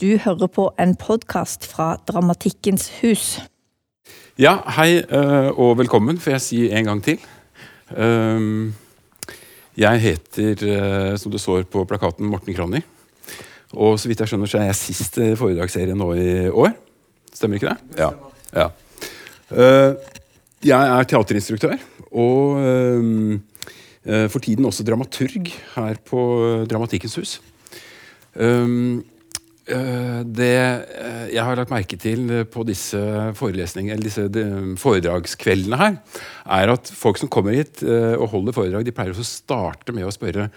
Du hører på en podkast fra Dramatikkens hus. Ja, hei eh, og velkommen, får jeg si en gang til. Um, jeg heter, eh, som du så på plakaten, Morten Kranny. Og så vidt jeg skjønner, så er jeg sist i foredragsserien nå i år. Stemmer ikke det? Ja. ja. Uh, jeg er teaterinstruktør og for tiden også dramaturg her på Dramatikkens hus. Um, det jeg har lagt merke til på disse forelesningene, eller disse foredragskveldene her, er at folk som kommer hit og holder foredrag, de pleier å starte med å spørre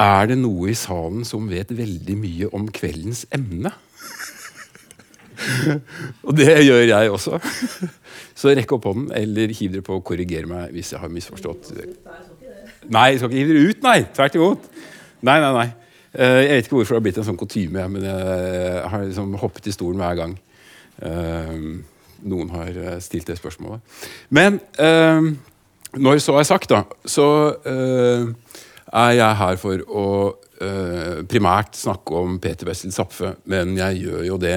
er det noe i salen som vet veldig mye om kveldens emne. og det gjør jeg også. Så rekk opp hånden, eller hiv dere på og korriger meg hvis jeg har misforstått. Nei, jeg skal ikke hive dere ut, nei! Tvert imot. Nei, nei, nei. Eh, jeg vet ikke hvorfor det har blitt en sånn kutyme, men jeg har liksom hoppet i stolen hver gang eh, noen har eh, stilt det spørsmålet. Men når så er sagt, da, så er jeg her for å primært snakke om Peter Wessel Zapfe, men jeg gjør jo det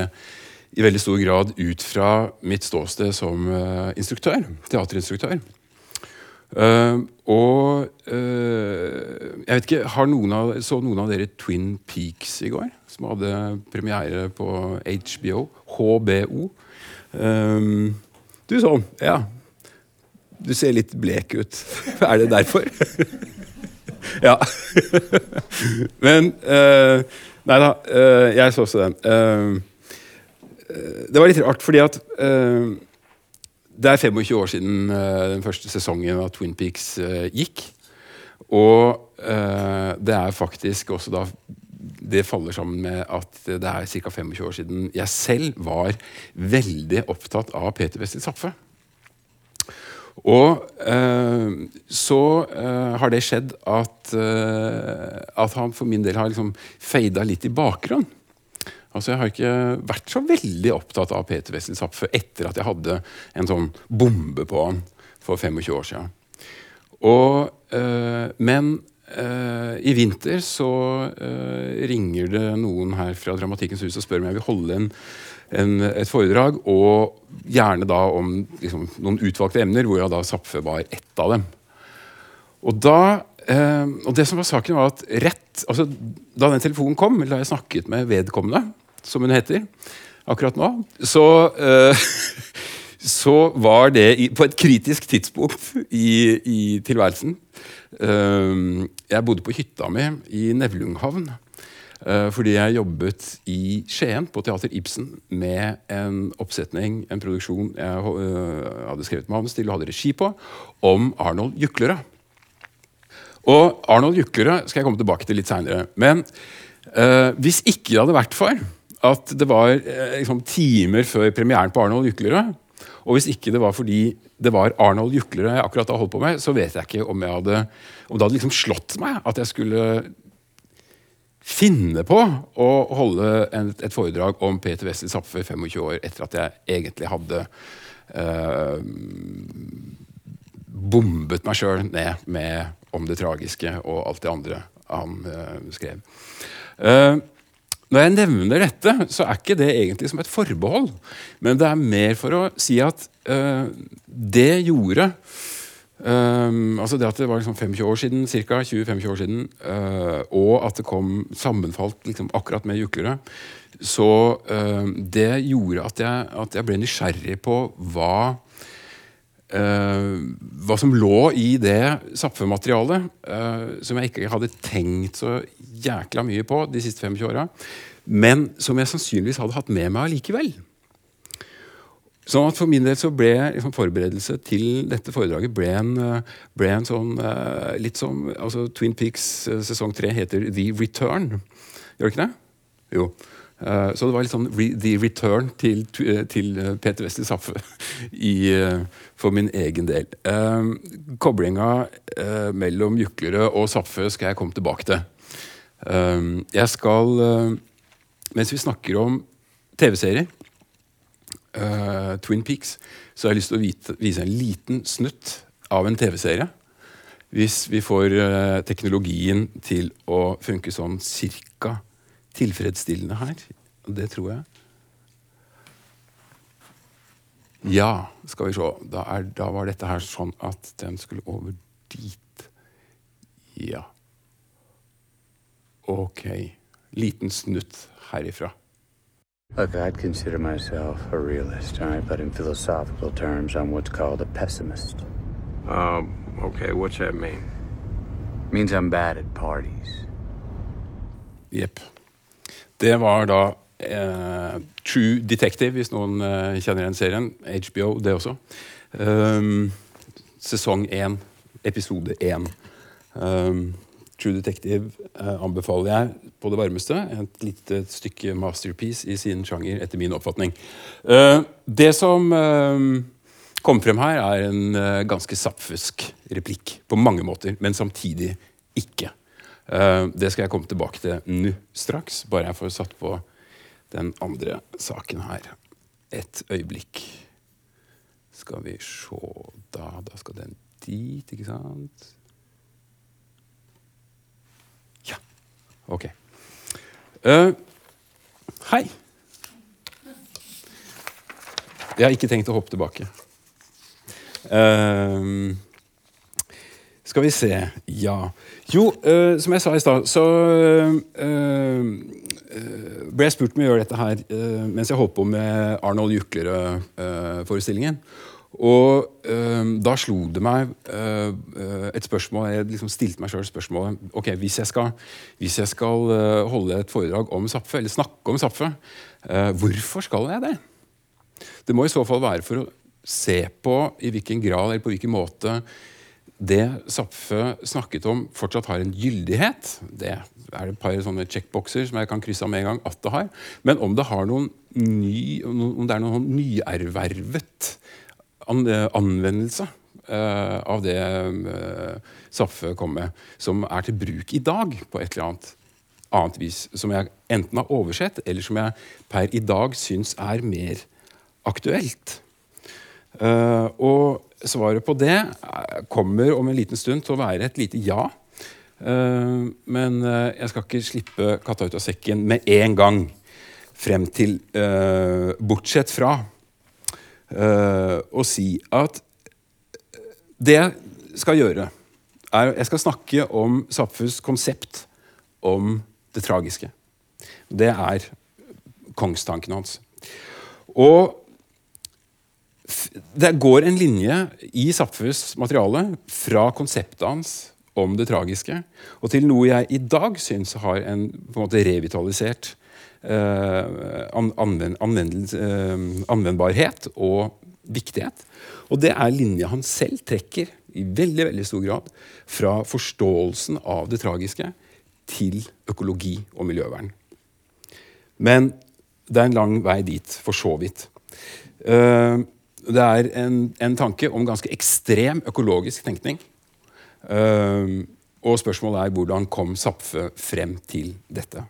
i veldig stor grad ut fra mitt ståsted som instruktør, teaterinstruktør. Uh, og uh, jeg vet ikke, noen av, Så noen av dere Twin Peaks i går? Som hadde premiere på HBO. HBO. Um, du sånn, ja. Du ser litt blek ut. er det derfor? ja. Men uh, Nei da, jeg så også den. det var litt rart, fordi at det er 25 år siden uh, den første sesongen av Twin Peaks uh, gikk. Og uh, det er faktisk også da Det faller sammen med at det er ca. 25 år siden jeg selv var veldig opptatt av Peter Westin Zapfe. Og så har det skjedd at, at han for min del har liksom fada litt i bakgrunnen. Altså, Jeg har ikke vært så veldig opptatt av Peter Wessel Zapfe etter at jeg hadde en sånn bombe på han for 25 år siden. Og, øh, men øh, i vinter så øh, ringer det noen her fra Dramatikkens hus og spør om jeg vil holde en, en, et foredrag, og gjerne da om liksom, noen utvalgte emner, hvor da Zapfe var ett av dem. Og da og det som var saken var at rett, altså Da den telefonen kom, da jeg snakket med vedkommende, som hun heter akkurat nå, så, uh, så var det i, på et kritisk tidspunkt i, i tilværelsen. Uh, jeg bodde på hytta mi i Nevlunghavn. Uh, fordi jeg jobbet i Skien, på Teater Ibsen, med en oppsetning, en produksjon jeg hadde skrevet manus til og hadde regi på, om Arnold Juklerød. Og Arnold Juklerød skal jeg komme tilbake til litt seinere. Men hvis ikke det hadde vært for at det var eh, liksom, timer før premieren på Arnold Juklerød. Og hvis ikke det var fordi det var Arnold Juklerød jeg akkurat da holdt på med, så vet jeg ikke om, jeg hadde, om det hadde liksom slått meg at jeg skulle finne på å holde en, et foredrag om Peter Wessel Zapfe 25 år etter at jeg egentlig hadde eh, bombet meg sjøl ned med om det tragiske og alt det andre han eh, skrev. Eh, når jeg nevner dette, så er ikke det egentlig som et forbehold. Men det er mer for å si at uh, det gjorde um, altså Det at det var liksom 25 år siden, ca. 20-25 år siden, uh, og at det kom sammenfalt liksom akkurat med Juklerød, så det gjorde at jeg, at jeg ble nysgjerrig på hva hva som lå i det Zapfe-materialet, uh, som jeg ikke hadde tenkt så jækla mye på de siste 25 åra, men som jeg sannsynligvis hadde hatt med meg allikevel. Sånn at For min del så ble liksom, forberedelse til dette foredraget ble en, eh, ble en sånn litt som altså Twin Peaks sesong tre heter The Return. Gjør det ikke det? Jo. Uh, så det var litt sånn re The Return til, til Peter Wessel Saffe i, for min egen del. Koblinga mellom Juklerød og Saffe skal jeg komme tilbake til. jeg skal, mens vi snakker om TV-serier, Twin Peaks, så har jeg lyst til å vite, vise en liten snutt av en TV-serie. Hvis vi får teknologien til å funke sånn cirka tilfredsstillende her Det tror jeg. Ja, skal vi se. Da, er, da var dette her sånn at den skulle over dit. Ja. Ok. Liten snutt herifra. Look, I'd consider myself a realist, all right? But in philosophical terms, I'm what's called a pessimist. Um, okay, what's that mean? means I'm bad at parties. Jepp. Det var da eh, True Detective, hvis noen eh, kjenner den serien. HBO, det også. Um, sesong én, episode én. Um, True Detective eh, anbefaler jeg på det varmeste. Et lite stykke masterpiece i sin sjanger, etter min oppfatning. Uh, det som uh, kom frem her, er en uh, ganske sappfusk replikk på mange måter, men samtidig ikke. Eh, det skal jeg komme tilbake til nå straks, bare jeg får satt på den andre saken her. Et øyeblikk. Skal vi se Da, da skal den dit, ikke sant? Ja. Ok. Uh, hei. Jeg har ikke tenkt å hoppe tilbake. Eh, skal vi se Ja. Jo, eh, som jeg sa i stad, så eh, ble jeg spurt om å gjøre dette her mens jeg holdt på med Arnold Juklerød-forestillingen. Og da slo det meg et spørsmål Jeg liksom stilte meg sjøl spørsmålet ok, hvis jeg skal, hvis jeg skal holde et foredrag om Zapfe, eller snakke om Zapfe, hvorfor skal jeg det? Det må i så fall være for å se på i hvilken grad eller på hvilken måte det Zapfe snakket om, fortsatt har en gyldighet. Det er et par sånne checkboxer som jeg kan krysse av med en gang at det har. Men om det, har noen ny, om det er noen nyervervet anvendelse uh, av det uh, Zapfe kom med, som er til bruk i dag på et eller annet annet vis. Som jeg enten har oversett, eller som jeg per i dag syns er mer aktuelt. Uh, og svaret på det kommer om en liten stund til å være et lite ja. Uh, men uh, jeg skal ikke slippe katta ut av sekken med en gang. Frem til Bortsett fra å si at det jeg skal gjøre, er Jeg skal snakke om Sapfus konsept om det tragiske. Det er kongstanken hans. Og det går en linje i Zapfes materiale fra konseptet hans om det tragiske og til noe jeg i dag syns har en, på en måte revitalisert eh, anvend, anvend, eh, anvendbarhet og viktighet. Og det er linja han selv trekker i veldig, veldig stor grad fra forståelsen av det tragiske til økologi og miljøvern. Men det er en lang vei dit, for så vidt. Uh, det er en, en, tanke om ganske ekstrem økologisk tenkning. Uh, og spørsmålet er hvordan kom Zapfe frem til dette.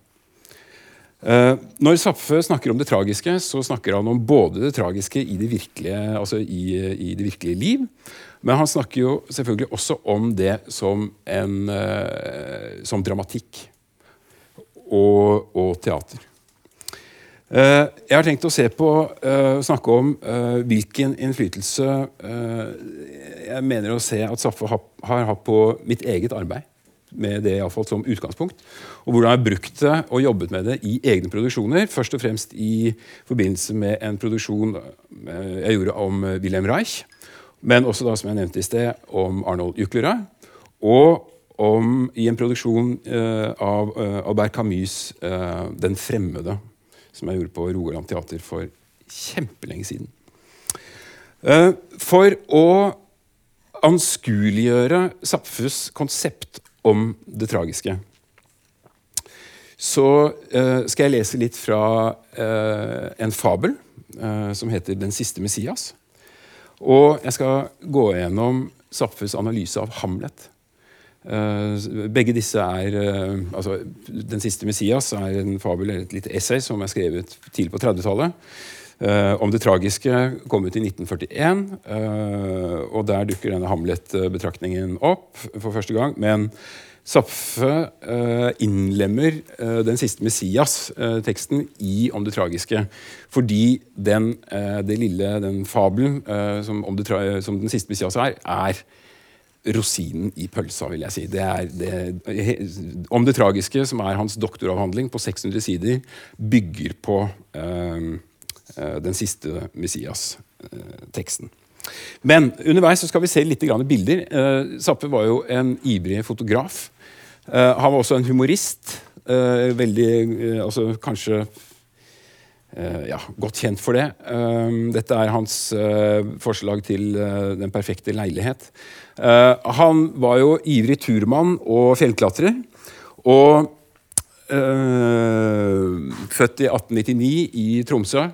Uh, når Zapfe snakker om det tragiske, så snakker han om både det tragiske i det virkelige, altså i, i det virkelige liv, men han snakker jo selvfølgelig også om det som, en, uh, som dramatikk og, og teater. Uh, jeg har tenkt å se på, uh, snakke om uh, hvilken innflytelse jeg mener å se at Saffe har, har, hatt på mitt eget arbeid. Med det i alle fall som utgangspunkt. Og hvordan jeg har brukt det og jobbet med det i egne produksjoner. Først og fremst i forbindelse med en produksjon jeg gjorde om Wilhelm Reich. Men også da, som jeg nevnte i sted, om Arnold Juklera. Og om, i en produksjon av Albert Camus' 'Den fremmede' som jeg gjorde på Rogaland Teater for kjempelenge siden. Eh, for å anskueliggjøre Zapfus konsept om det tragiske, så eh, skal jeg lese litt fra eh, en fabel som heter 'Den siste Messias'. Og jeg skal gå gjennom Zapfes analyse av Hamlet. Uh, begge disse er uh, altså, Den siste Messias er en fabel eller et lite essay som er skrevet tidlig på 30-tallet. Uh, eh, om det tragiske kom ut i 1941, og der dukker denne Hamlet-betraktningen opp for første gang. Men Zapfe eh, innlemmer eh, den siste Messias-teksten i Om det tragiske. Fordi den, eh, det lille, den fabelen eh, som, som den siste Messias er, er rosinen i pølsa, vil jeg si. Det er det, om det tragiske, som er hans doktoravhandling på 600 sider, bygger på eh, eh, den siste Messias-teksten. Men underveis så skal vi se litt grann bilder. Eh, Zappe var jo en ivrig fotograf. Eh, han var også en humorist. Eh, veldig eh, Altså kanskje eh, ja, godt kjent for det. Eh, dette er hans eh, forslag til eh, Den perfekte leilighet. Eh, han var jo ivrig turmann og fjellklatrer. Og eh, født i 1899 i Tromsø.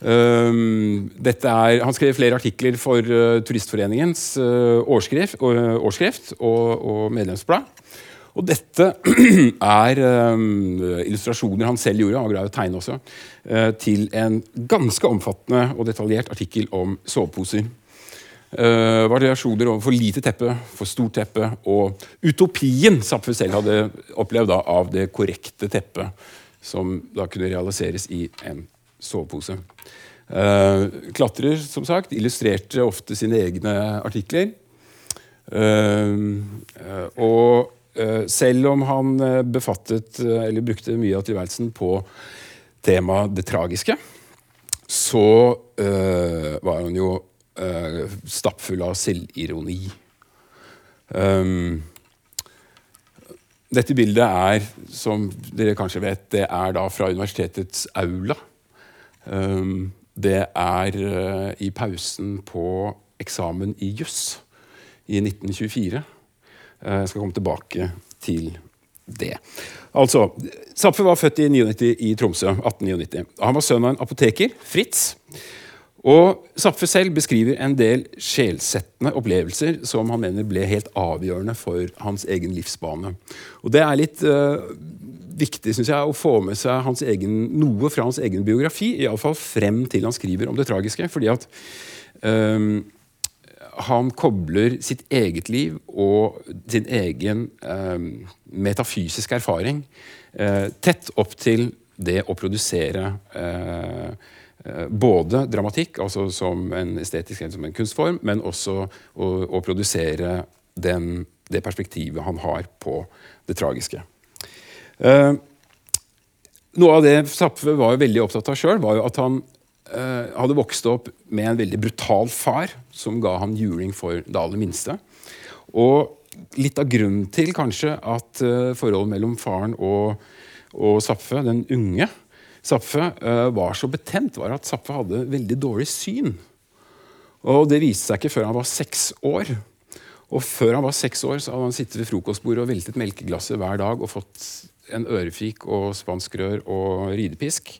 Um, er, han skrev flere artikler for uh, Turistforeningens uh, årskrift, uh, årskrift, og, og medlemsblad. Og dette er um, illustrasjoner han selv gjorde, han var glad i å tegne også, til en ganske omfattende og detaljert artikkel om soveposer. Uh, variasjoner over for lite teppe, for stort teppe, og utopien Zapfe selv hadde opplevd da, av det korrekte teppet, som da kunne realiseres i en sovepose. Uh, klatrer, som sagt, illustrerte ofte sine egne artikler. Uh, og selv om han befattet, eller brukte mye av tilværelsen på temaet det tragiske, så var han jo stappfull av selvironi. Um, dette bildet er, som dere kanskje vet, det er da fra universitetets aula. Um, det er uh, i pausen på eksamen i juss i 1924. Uh, jeg skal komme tilbake til det. Altså, Zapfe var født i 99 i Tromsø. 1899. Han var sønn av en apoteker, Fritz. Og Zapfe selv beskriver en del sjelsettende opplevelser som han mener ble helt avgjørende for hans egen livsbane. Og Det er litt uh, viktig synes jeg, å få med seg egen, noe fra hans egen biografi, iallfall frem til han skriver om det tragiske. fordi at um, han kobler sitt eget liv og sin egen eh, metafysiske erfaring eh, tett opp til det å produsere uh, både dramatikk, altså som en estetisk som en kunstform, men også å, å produsere den, det perspektivet han har på det tragiske. Eh, noe av det Zapfe var veldig opptatt av sjøl, var jo at han eh, hadde vokst opp med en veldig brutal far som ga han juling for det aller minste. Og litt av grunnen til kanskje at eh, forholdet mellom faren og, og Zapfe, den unge Zapfe, var så betent, var at Zapfe hadde veldig dårlig syn. Og det viste seg ikke før han var seks år. Og før han var seks år, så hadde han sittet ved frokostbordet og veltet melkeglasset hver dag og fått en ørefik og spanskrør og ridepisk.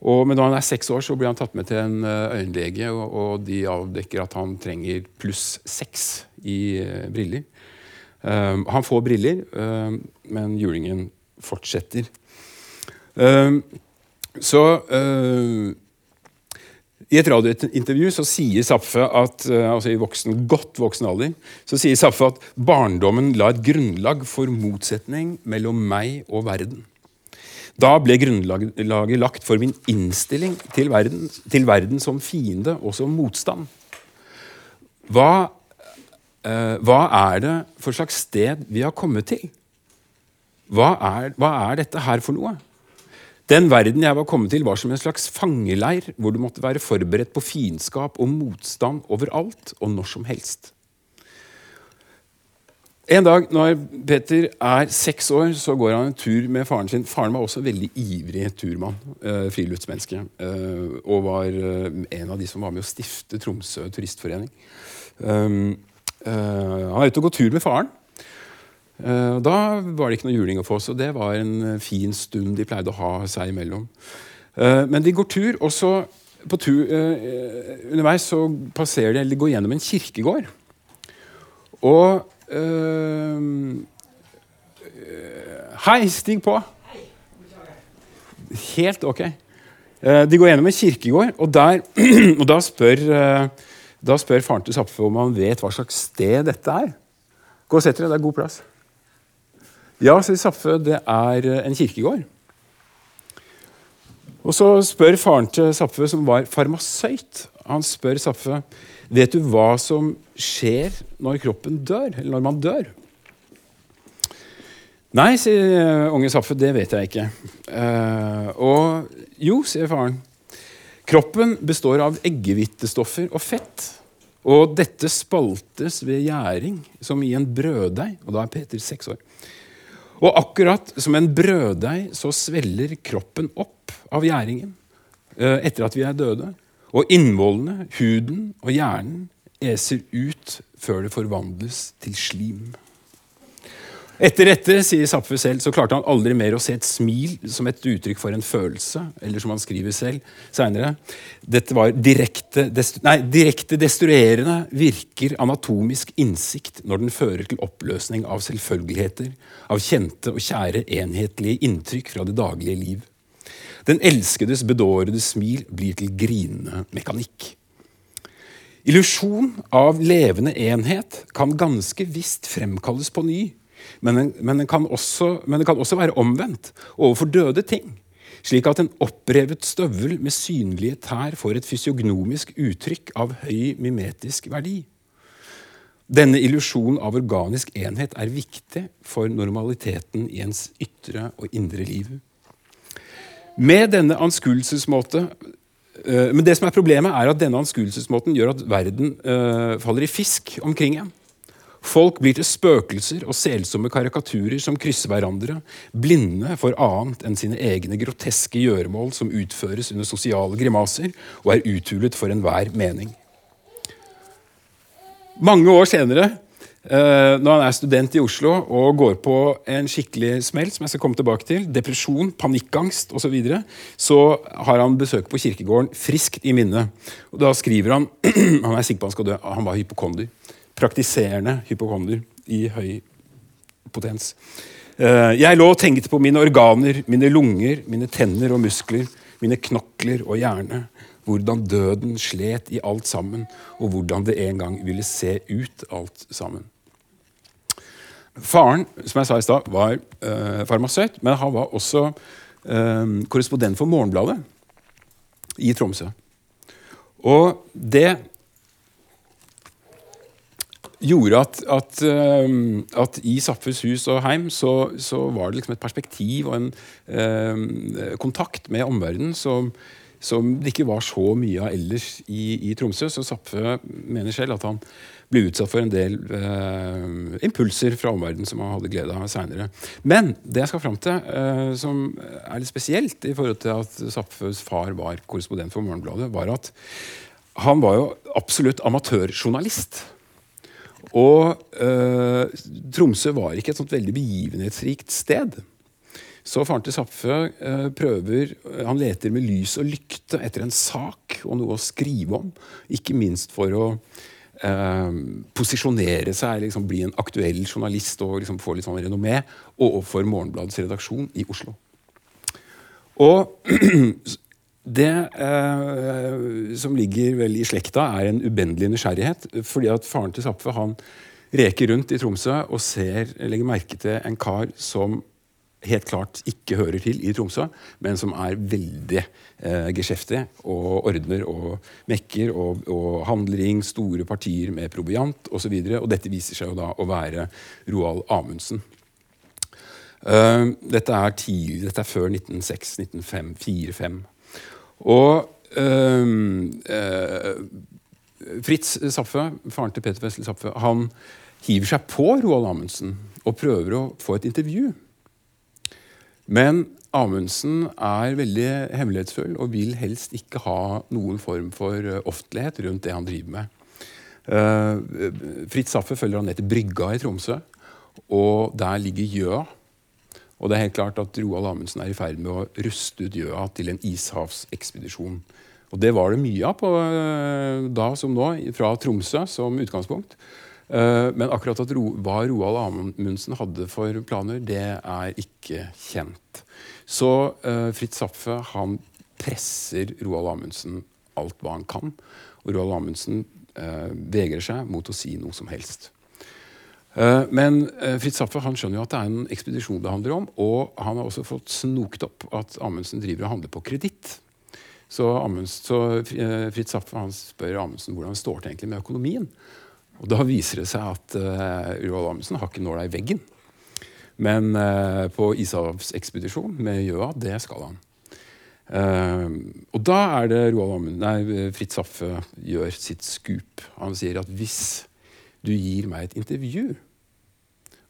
Og, men da han er seks år, så blir han tatt med til en øyenlege, og, og de avdekker at han trenger pluss seks i uh, briller. Um, han får briller, um, men julingen fortsetter. Um, så uh, i et radiointervju så sier Zapfe at altså i voksen, godt voksen alder, så sier Zapfe at barndommen la et grunnlag for motsetning mellom meg og verden. Da ble grunnlaget lagt for min innstilling til verden, til verden som fiende og som motstand. Hva, eh, hva er det for slags sted vi har kommet til? Hva er, hva er dette her for noe? Den verden jeg var kommet til, var som en slags fangeleir, hvor du måtte være forberedt på fiendskap og motstand overalt og når som helst. En dag når Peter er seks år, så går han en tur med faren sin. Faren var også en veldig ivrig turmann, eh, friluftsmenneske, eh, og var eh, en av de som var med å stifte Tromsø turistforening. Um, han er ute og går tur med faren. Uh, da var det ikke noe juling å få, så det var en fin stund de pleide å ha seg imellom. Uh, men de går tur, og så på tur, underveis så passerer de, eller de går gjennom en kirkegård. Og Hei, stig på! Helt ok. de går gjennom en kirkegård, og, der, og da, spør, da spør faren til Zapfe om han vet hva slags sted dette er. Gå og sett dere, det er god plass. Ja, sier Saffe, det er eh, en kirkegård. Og så spør faren til Saffe, som var farmasøyt, han spør Saffe vet du hva som skjer når kroppen dør, eller når man dør. Nei, sier unge Saffe, det vet jeg ikke. Uh, og jo, sier faren. Kroppen består av eggehvitestoffer og fett. Og dette spaltes ved gjæring, som i en brøddeig. Og da er Peter seks år. Og akkurat som en brøddeig så sveller kroppen opp av gjæringen eh, etter at vi er døde. Og innvollene, huden og hjernen eser ut før det forvandles til slim. Etter dette, sier Zapfe selv, så klarte han aldri mer å se et smil som et uttrykk for en følelse, eller som han skriver selv seinere. Dette var direkte, destru nei, direkte destruerende virker anatomisk innsikt når den fører til oppløsning av selvfølgeligheter, av kjente og kjære enhetlige inntrykk fra det daglige liv. Den elskedes bedårede smil blir til grinende mekanikk. Illusjon av levende enhet kan ganske visst fremkalles på ny men, den, men, den også, men det kan også være omvendt overfor døde ting. Slik at en opprevet støvel med synlige tær får et fysiognomisk uttrykk av høy mimetisk verdi. Denne illusjonen av organisk enhet er viktig for normaliteten i ens ytre og indre liv. Med denne anskuelsesmåte øh, men det som er Problemet er at denne anskuelsesmåten gjør at verden øh, faller i fisk omkring en. Folk blir til spøkelser og selsomme karikaturer som krysser hverandre, blinde for annet enn sine egne groteske gjøremål som utføres under sosiale grimaser og er uthulet for enhver mening. Mange år senere, eh, når han er student i Oslo og går på en skikkelig smell, som jeg skal komme tilbake til, depresjon, panikkangst osv., så, videre, så har han besøk på kirkegården friskt i minne. Og Da skriver han han er sikker på han skal dø, han var hypokonder praktiserende hypokonder i høy potens. Eh, jeg lå og tenkte på mine organer, mine lunger, mine tenner og muskler, mine knokler og hjerne. Hvordan døden slet i alt sammen, og hvordan det en gang ville se ut alt sammen. Faren som jeg sa i sted, var uh, farmasøyt, men han var også uh, korrespondent for Morgenbladet i Tromsø. Og det gjorde at, at, uh, at, i Zappes hus og heim så, så, var det liksom et perspektiv og en uh, kontakt med omverdenen som, som, det ikke var så mye av ellers i, i Tromsø. Så Zapfe mener selv at han ble utsatt for en del eh, impulser fra omverdenen som han hadde glede av seinere. Men det jeg skal fram til, eh, som er litt spesielt i forhold til at Zapfes far var korrespondent for Morgenbladet, var at han var jo absolutt amatørjournalist. Og eh, Tromsø var ikke et sånt veldig begivenhetsrikt sted. Så faren til Zapfe eh, prøver Han leter med lys og lykte etter en sak og noe å skrive om. Ikke minst for å eh, posisjonere seg, liksom bli en aktuell journalist og liksom få litt sånn renommé overfor Morgenbladets redaksjon i Oslo. Og Det eh, som ligger vel i slekta, er en ubendelig nysgjerrighet. fordi at faren til Zapfe reker rundt i Tromsø og ser, legger merke til en kar som helt klart ikke hører til i Tromsø, men som er veldig eh, geskjeftig og ordner og mekker og, og handling, store partier med proviant osv. Og, så og dette viser seg jo da å være Roald Amundsen. Uh, dette, er tidlig, dette er før 1906, 1904-1905. Og øh, øh, Fritz Saffe, faren til Peter Wessel Saffe, han hiver seg på Roald Amundsen og prøver å få et intervju. Men Amundsen er veldig hemmelighetsfull og vil helst ikke ha noen form for øh, offentlighet rundt det han driver med. Uh, Fritz Saffe følger han ned til brygga i Tromsø, og der ligger Gjøa. Og det er helt klart at Roald Amundsen er i ferd med å ruste ut Gjøa til en ishavsekspedisjon. Og det var det mye av på, eh, da som nå, fra Tromsø som utgangspunkt. Eh, men akkurat hva Roald Amundsen hadde for planer, det er ikke kjent. Så uh, Fritz Zapfe han presser Roald Amundsen alt hva han kan. Og Roald Amundsen vegrer seg mot å si noe som helst. Eh, men eh, Fritz Zapfe han skjønner jo at det er en ekspedisjon det handler om, og han har også fått snokt opp at Amundsen driver og handler på kreditt. Så, så eh, Fritz Zapfe han spør Amundsen hvordan det står til med økonomien. Og Da viser det seg at uh, Roald Amundsen har ikke nåla i veggen. Men uh, på ishavsekspedisjon med Gjøa, det skal han. Uh, og da er det Roald Amundsen, nei, Fritz Zapfe gjør sitt skup. Han sier at hvis du gir meg et intervju,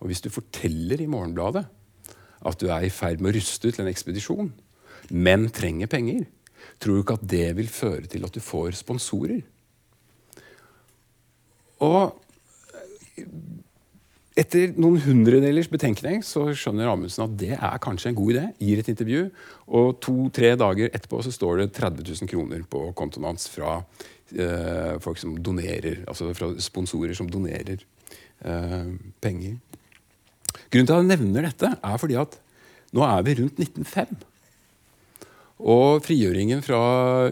og hvis du forteller i Morgenbladet at du er i ferd med å ruste ut til en ekspedisjon, men trenger penger, tror du ikke at det vil føre til at du får sponsorer? Og etter noen hundredelers betenkning så skjønner Amundsen at det er kanskje en god idé. Gir et intervju, og to-tre dager etterpå så står det 30 000 kroner på kontoen hans fra eh, folk som donerer, altså fra sponsorer som donerer eh, penger. Grunnen til at jeg nevner dette, er fordi at nå er vi rundt 1905. Og frigjøringen fra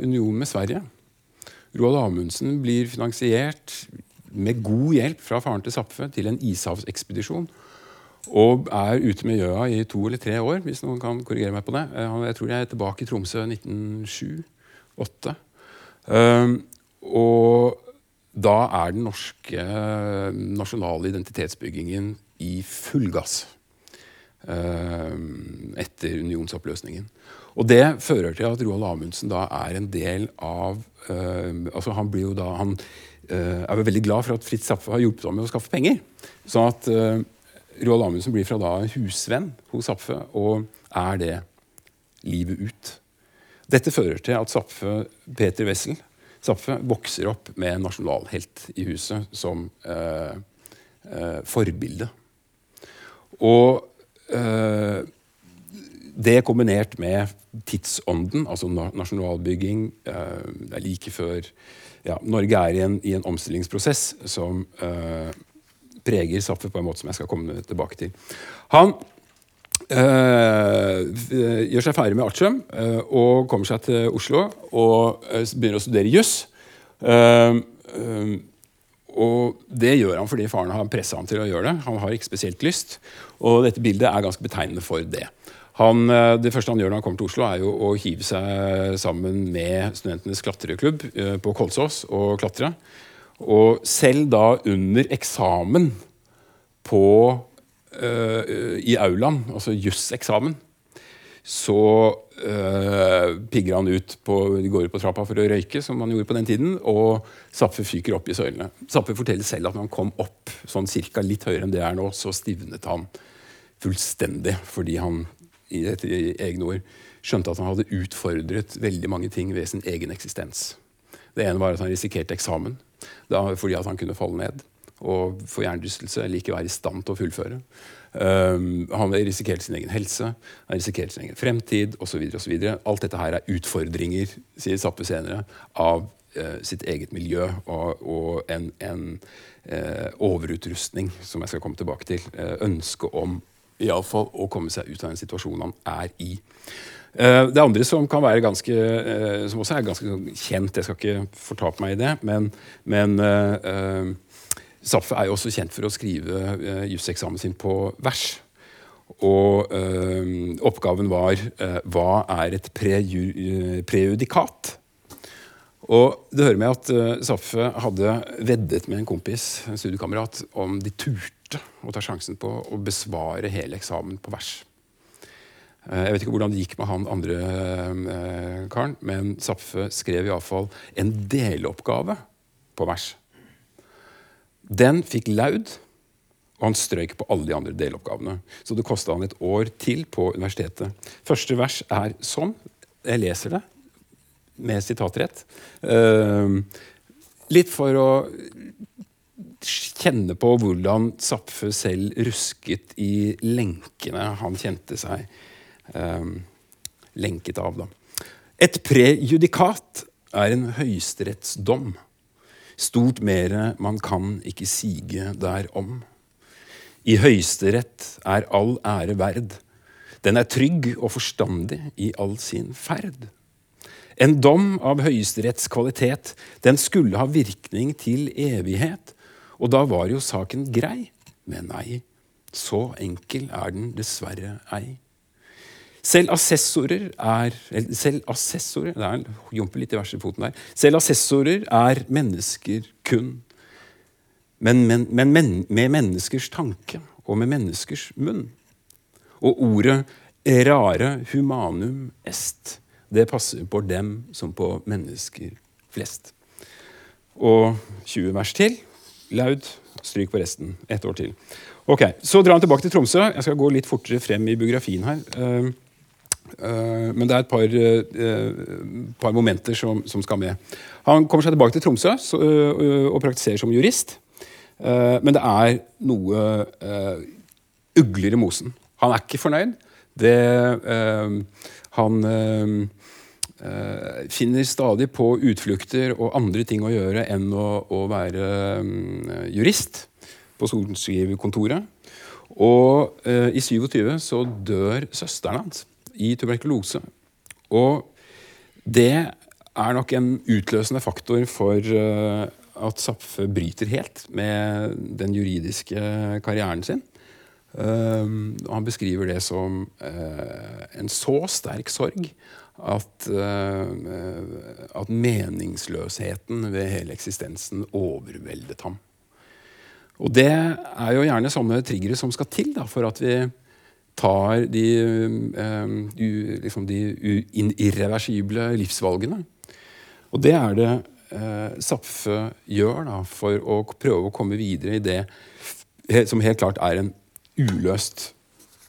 unionen med Sverige. Roald Amundsen blir finansiert med god hjelp fra faren til Zapfe til en ishavsekspedisjon. Og er ute med Gjøa i to eller tre år, hvis noen kan korrigere meg på det. Eh, jeg tror jeg er tilbake i Tromsø 1907-1908. Um, og da er den norske eh, nasjonale identitetsbyggingen i full gass. Um, etter unionsoppløsningen. Og det fører til at Roald Amundsen da er en del av uh, altså Han blir jo da han uh, er jo veldig glad for at Fritz Zapfe har hjulpet ham med å skaffe penger. Sånn at uh, Roald Amundsen blir fra da husvenn hos Zapfe, og er det livet ut. Dette fører til at Zapfe, Peter Wessel Zapfe vokser opp med en nasjonalhelt i huset som forbilde. Og det kombinert med tidsånden, altså nasjonalbygging eh, Det er like før ja, Norge er i en, i en omstillingsprosess som eh, preger Saffe på en måte som jeg skal komme tilbake til. Han eh, gjør seg ferdig med artium eh, og kommer seg til Oslo og øh, begynner å studere juss. Og det gjør han fordi faren har pressa ham til å gjøre det. Han har ikke spesielt lyst. Og dette bildet er ganske betegnende for det. Han, eh, det første han gjør når han kommer til Oslo, er jo å hive seg sammen med studentenes klatreklubb eh, på Kolsås og klatre. Og selv da under eksamen på, uh, i aulaen, altså juseksamen, så uh, pigger han ut på, går ut på trappa for å røyke, som man gjorde på den tiden, og Zapfe fyker opp i søylene. Zapfe forteller selv at når han kom opp sånn cirka litt høyere enn det er nå, så stivnet han fullstendig fordi han i etter egne ord, skjønte at han hadde utfordret veldig mange ting ved sin egen eksistens. Det ene var at han risikerte eksamen da, fordi at han kunne falle ned og få hjernerystelse eller ikke være i stand til å fullføre. Um, han risikerte sin egen helse, han risikerte sin egen fremtid osv. Alt dette her er utfordringer sier Zappe senere, av uh, sitt eget miljø og, og en, en uh, overutrustning, som jeg skal komme tilbake til. Uh, ønske om iallfall å komme seg ut av den situasjonen han er i. Det andre som kan være ganske, som også er ganske sånn kjent, jeg skal ikke fortape meg i det, men, men uh, Zapfe er jo også kjent for å skrive uh, juseksamen sin på vers. Og oppgaven var hva er et prejudikat? Og det hører med at uh, Zapfe hadde veddet med en kompis, en studiekamerat, om de turte å ta sjansen på å besvare hele eksamen på vers. Uh, jeg vet ikke hvordan det gikk med han andre uh, karen, men Zapfe skrev iallfall en deloppgave på vers. Den fikk laud, og han strøyk på alle de andre deloppgavene. Så det kosta han et år til på universitetet. Første vers er sånn. Jeg leser det med sitatrett. Uh, litt for å kjenne på hvordan Zapfe selv rusket i lenkene han kjente seg uh, lenket av. Da. Et prejudikat er en høyesterettsdom. Stort mere man kan ikke sige derom. I Høyesterett er all ære verd. Den er trygg og forstandig i all sin ferd. En dom av Høyesteretts kvalitet, den skulle ha virkning til evighet. Og da var jo saken grei. men nei, så enkel er den dessverre ei. Selv assessorer er Selv assessorer Det er jumper litt i verste foten der. Selv assessorer er mennesker kun. Men, men, men, men med menneskers tanke og med menneskers munn. Og ordet rare humanum est, det passer på dem som på mennesker flest. Og 20 vers til. Laud. Stryk på resten. Ett år til. Ok, Så drar han tilbake til Tromsø. Jeg skal gå litt fortere frem i biografien her. Uh, men det er et par, uh, par momenter som, som, skal med. Han kommer seg tilbake til Tromsø og praktiserer som jurist. men det er noe ugler i mosen. Han er ikke fornøyd. Det, han finner stadig på utflukter og andre ting å gjøre enn å, å være um, jurist på sorenskriverkontoret. Og eh, i 27 så dør søsteren hans i tuberkulose. Og det er nok en utløsende faktor for uh, at Zapfe bryter helt med den juridiske karrieren sin. han beskriver det som en så sterk sorg at, at meningsløsheten ved hele eksistensen overveldet ham. Og det er jo gjerne sånne triggere som skal til da, for at vi tar de, uh, u, liksom de irreversible livsvalgene. Og det er det uh, Zapfe gjør da, for å prøve å komme videre i det som helt klart er en uløst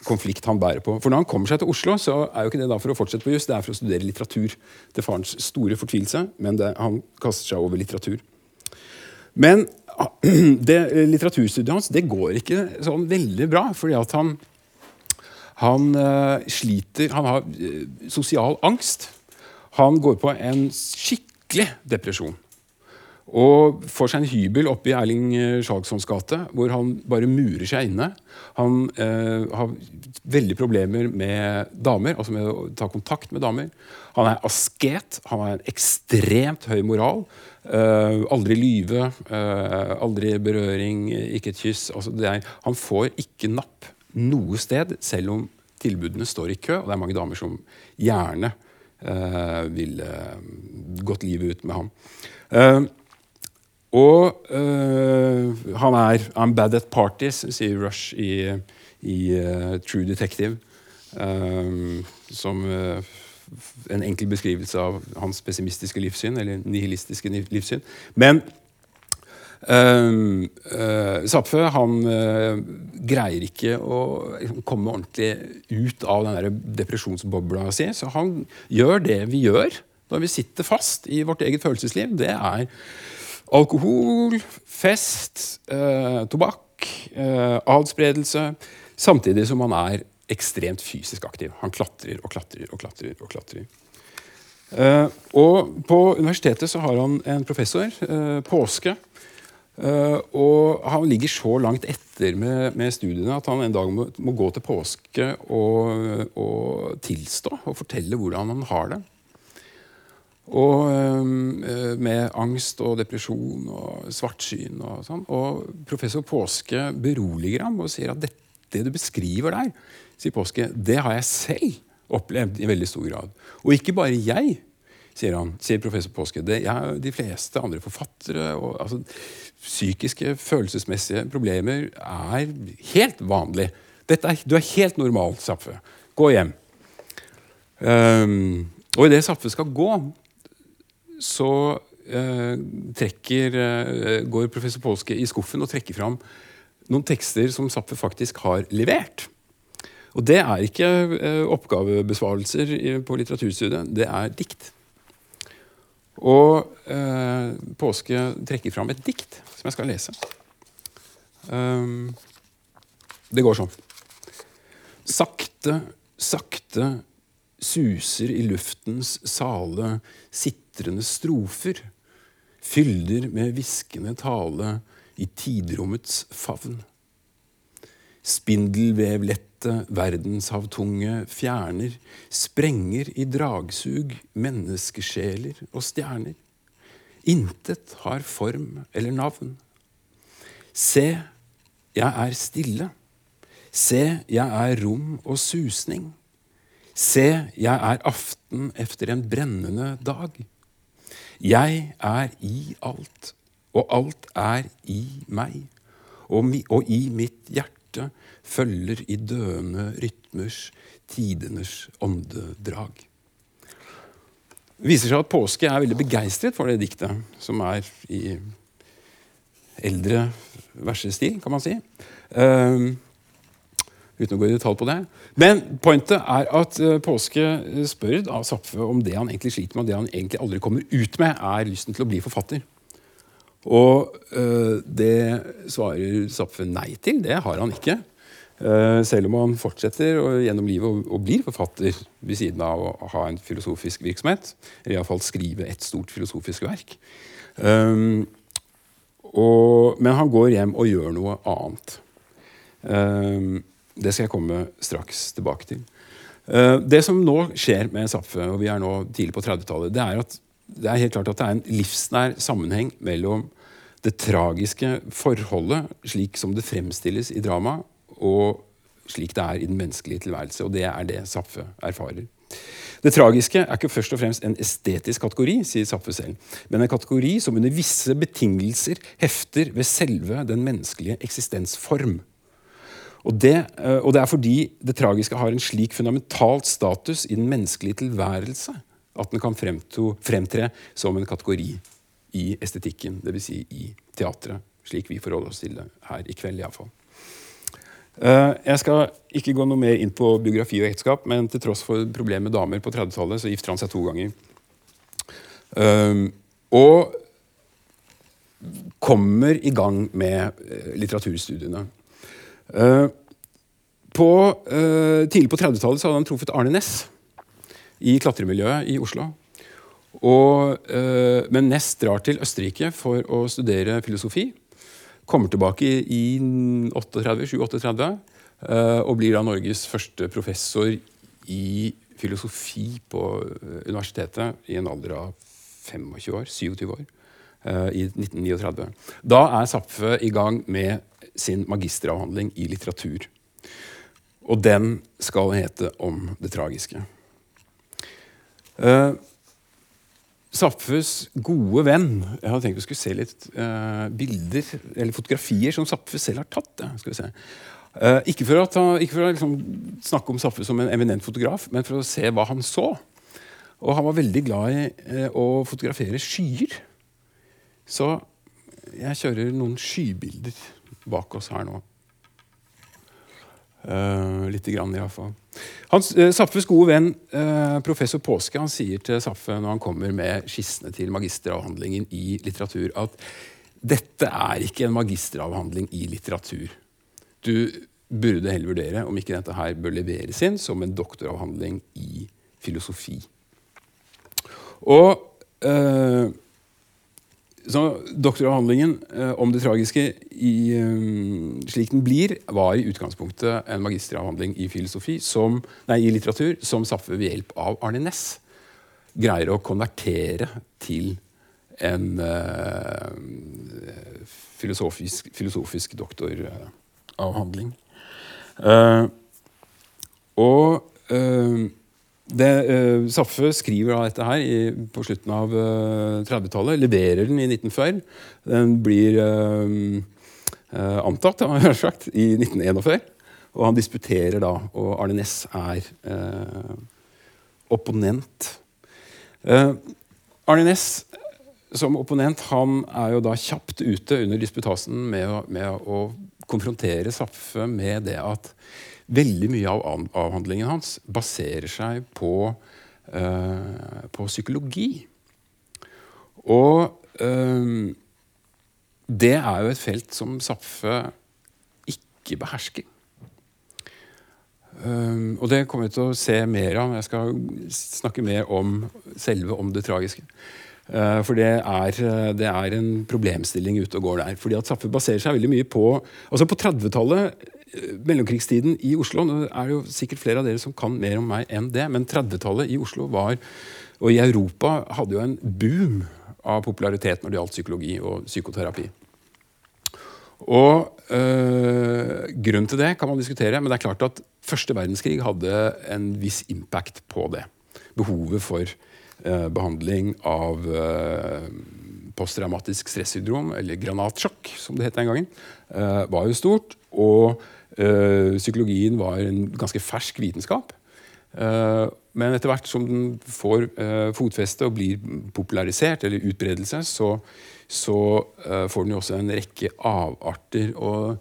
konflikt han bærer på. For når han kommer seg til Oslo, så er jo ikke det da for å fortsette på juss, det er for å studere litteratur. Til farens store fortvilelse, men det, han kaster seg over litteratur. Men det, litteraturstudiet hans det går ikke sånn veldig bra, fordi at han, han uh, sliter Han har uh, sosial angst. Han går på en skikkelig depresjon. Og får seg en hybel oppe i Erling eh, Skjalgssons gate, hvor han bare murer seg inne. Han eh, har veldig problemer med damer, altså med å ta kontakt med damer. Han er asket, han har en ekstremt høy moral. Eh, aldri lyve, eh, aldri berøring, ikke et kyss. Altså er, han får ikke napp noe sted, selv om tilbudene står i kø, og det er mange damer som gjerne eh, ville gått livet ut med ham. Uh, og øh, han er I'm bad at parties, sier Rush i, i uh, True Detective. Um, som en enkel beskrivelse av hans pessimistiske livssyn, eller nihilistiske livssyn. Men um, uh, Zapfe han greier ikke å komme ordentlig ut av den der depresjonsbobla si, så han gjør det vi gjør når vi sitter fast i vårt eget følelsesliv. Det er Alkohol, fest, eh, tobakk, adspredelse. Samtidig som han er ekstremt fysisk aktiv. Han klatrer og klatrer og klatrer. og klatrer. Uh, og på universitetet så har han en professor, uh, Påske. Eh, og han ligger så langt etter med, med, studiene at han en dag må, må gå til påske og, og tilstå og fortelle hvordan han har det. Og uh, med angst og depresjon og svartsyn og sånn. Og professor Påske beroliger ham og sier at det, det du beskriver der, sier Påske, det har jeg selv opplevd i veldig stor grad. Og ikke bare jeg, sier han, sier professor Påske. Det er de fleste andre forfattere og altså, Psykiske, følelsesmessige problemer er helt vanlig. Er, du er helt normal, Zapfe. Gå hjem. Um, og idet Zapfe skal gå, så uh, trekker, uh, går professor Polske i skuffen og trekker fram noen tekster som Zapfe faktisk har levert. Og det er ikke uh, oppgavebesvarelser på litteraturstudiet, det er dikt. Og eh, Påske trekker fram et dikt som jeg skal lese. Um, det går sånn. Sakte, sakte suser i luftens sale sitrende strofer, fylder med hviskende tale i tidrommets favn. Spindelvevlette verdenshavtunge fjerner, sprenger i dragsug menneskesjeler og stjerner. Intet har form eller navn. Se, jeg er stille. Se, jeg er rom og susning. Se, jeg er aften efter en brennende dag. Jeg er i alt, og alt er i meg. Og i mitt hjerte følger i døende rytmers tidenes åndedrag. Det viser seg at påske er veldig begeistret for det diktet, som er i eldre versestil, kan man si. Uh, uten å gå i detalj på det. Men pointet er at uh, Påske spør av Zapfe om det han egentlig sliter med, og det han egentlig aldri kommer ut med, er lysten til å bli forfatter. Og uh, det svarer Zapfe nei til. Det har han ikke. Uh, selv om han fortsetter og, gjennom livet og, og, blir forfatter ved siden av å ha en filosofisk virksomhet. Eller iallfall skrive et stort filosofisk verk. Um, og, men han går hjem og gjør noe annet. Um, det skal jeg komme straks tilbake til. Uh, det som nå skjer med Zapfe, og vi er nå tidlig på 30-tallet, det er at det er helt klart at det er en livsnær sammenheng mellom det tragiske forholdet, slik som det fremstilles i drama, og slik det er i den menneskelige tilværelse. Og det er det Saffe erfarer. Det tragiske er ikke først og fremst en estetisk kategori, sier Saffe selv, men en kategori som under visse betingelser hefter ved selve den menneskelige eksistensform. Og det, eh, og det er fordi det tragiske har en slik fundamentalt status i den menneskelige tilværelse at den kan fremtre som en kategori i estetikken, dvs. Si i teatret, slik vi forholder oss til det her i kveld. I alle fall. Eh, jeg skal ikke gå noe mer inn på biografi og ekteskap, men til tross for problemer med damer på 30-tallet, så gifter han seg to ganger. Um, og kommer i gang med uh, litteraturstudiene. Uh, på, tidlig på 30-tallet hadde han truffet Arne Næss i klatremiljøet i Oslo. Og, men Næss drar til Østerrike for å studere filosofi. Kommer tilbake i 37-38 eh, og blir da Norges første professor i filosofi på eh, universitetet i en alder av 25 år, 27 år. Eh, I 1939. Da er Zapfe i gang med sin magisteravhandling i litteratur. Og den skal hete Om det tragiske. Zapfes gode venn Jeg hadde tenkt vi skulle se litt uh, bilder eller fotografier som Zapfe selv har tatt. Ja, skal vi se. Uh, ikke for, ta, ikke for å liksom, snakke om Zapfe som en eminent fotograf, men for å se hva han så. Og han var veldig glad i uh, å fotografere skyer. Så jeg kjører noen skybilder bak oss her nå. Uh, Lite grann, iallfall. Uh, Saffes gode venn uh, professor Påske han sier til Saffe når han kommer med skissene til magisteravhandlingen i litteratur, at dette er ikke en magisteravhandling i litteratur. Du burde heller vurdere om ikke dette her bør leveres inn som en doktoravhandling i filosofi. Og uh, så Doktoravhandlingen eh, om det tragiske i, um, slik den blir, var i utgangspunktet en magisteravhandling i som, nei, i litteratur som Saffe ved hjelp av Arne Næss greier å konvertere til en uh, filosofisk, filosofisk doktoravhandling. Uh, og uh, det, uh, Saffe skriver da dette her i, på slutten av uh, eh, 30-tallet. Leverer den i 1940. Den blir uh, antatt, sagt, i 1941. Og han disputerer da, og Arne Næss er opponent. Arne Næss som opponent han er jo da kjapt ute under disputasen med, med å konfrontere Saffe med det at Veldig mye av avhandlingen hans baserer seg på, uh, på psykologi. Og uh, det er jo et felt som Zapfe ikke behersker. Um, og det kommer vi til å se mer av. Jeg skal snakke mer om selve om det tragiske. Uh, for det er, det er, en problemstilling ute og går der. Fordi at Zapfe baserer seg veldig mye på altså På 30-tallet mellomkrigstiden i Oslo Nå er det jo sikkert flere av dere som kan mer om meg enn det, men 30-tallet i Oslo var, og i Europa hadde jo en boom av popularitet når det gjaldt psykologi og psykoterapi. Og øh, Grunnen til det kan man diskutere, men det er klart at første verdenskrig hadde en viss impact på det. Behovet for øh, behandling av øh, posttraumatisk stressyndrom, eller granatsjokk, som det het den gangen, var jo stort. Og psykologien var en ganske fersk vitenskap. men etter hvert som den får fotfeste og blir popularisert, eller utbredelse, så så får den jo også en rekke avarter. Og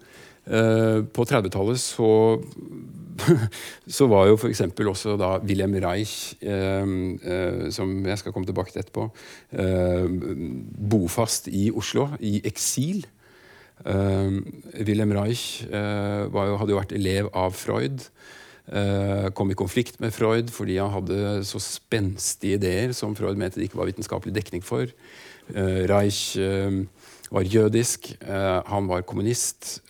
på 30-tallet så, så var jo f.eks. også da Wilhelm Reich, som jeg skal komme tilbake til etterpå, bofast i Oslo, i eksil. Wilhelm Reich jo, hadde jo vært elev av Freud. kom i konflikt med Freud fordi han hadde så spenstige ideer som Freud mente det ikke var vitenskapelig dekning for. Eh, Reich eh, var jødisk, eh, han var kommunist,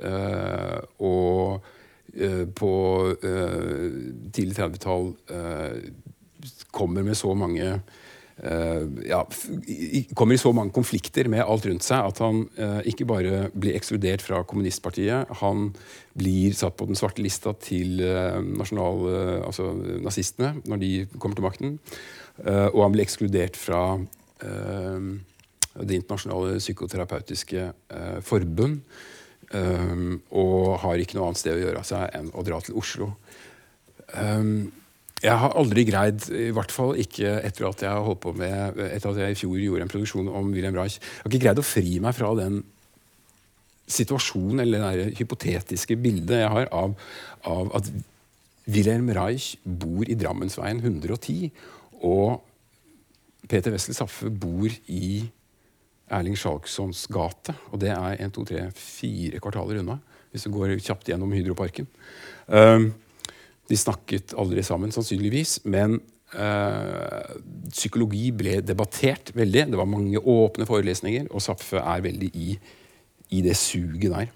og på tidlig 30-tall kommer med så mange ja, kommer i så mange konflikter med alt rundt seg at han eh, ikke bare blir ekskludert fra kommunistpartiet, han blir satt på den svarte lista til eh, nasjonal, eh, altså nazistene når de kommer til makten. og han blir ekskludert fra det internasjonale psykoterapeutiske eh, forbund. Og har ikke noe annet sted å gjøre av seg enn å dra til Oslo. Um, jeg har aldri greid, i hvert fall ikke etter at jeg holdt på med, etter at jeg i fjor gjorde en produksjon om William Reich, jeg har ikke greid å fri meg fra den situasjonen, eller det hypotetiske bildet jeg har av, av at Wilhelm Reich bor i Drammensveien 110, og Peter Wessel Saffe bor i Erling Skjalgsons gate. Og det er 1, 2, 3, 4 kvartaler unna, hvis du går kjapt gjennom Hydroparken. Um, de snakket aldri sammen, sannsynligvis, men øh, psykologi ble debattert veldig. Det var mange åpne forelesninger, og Zapfe er veldig i, i det suget der.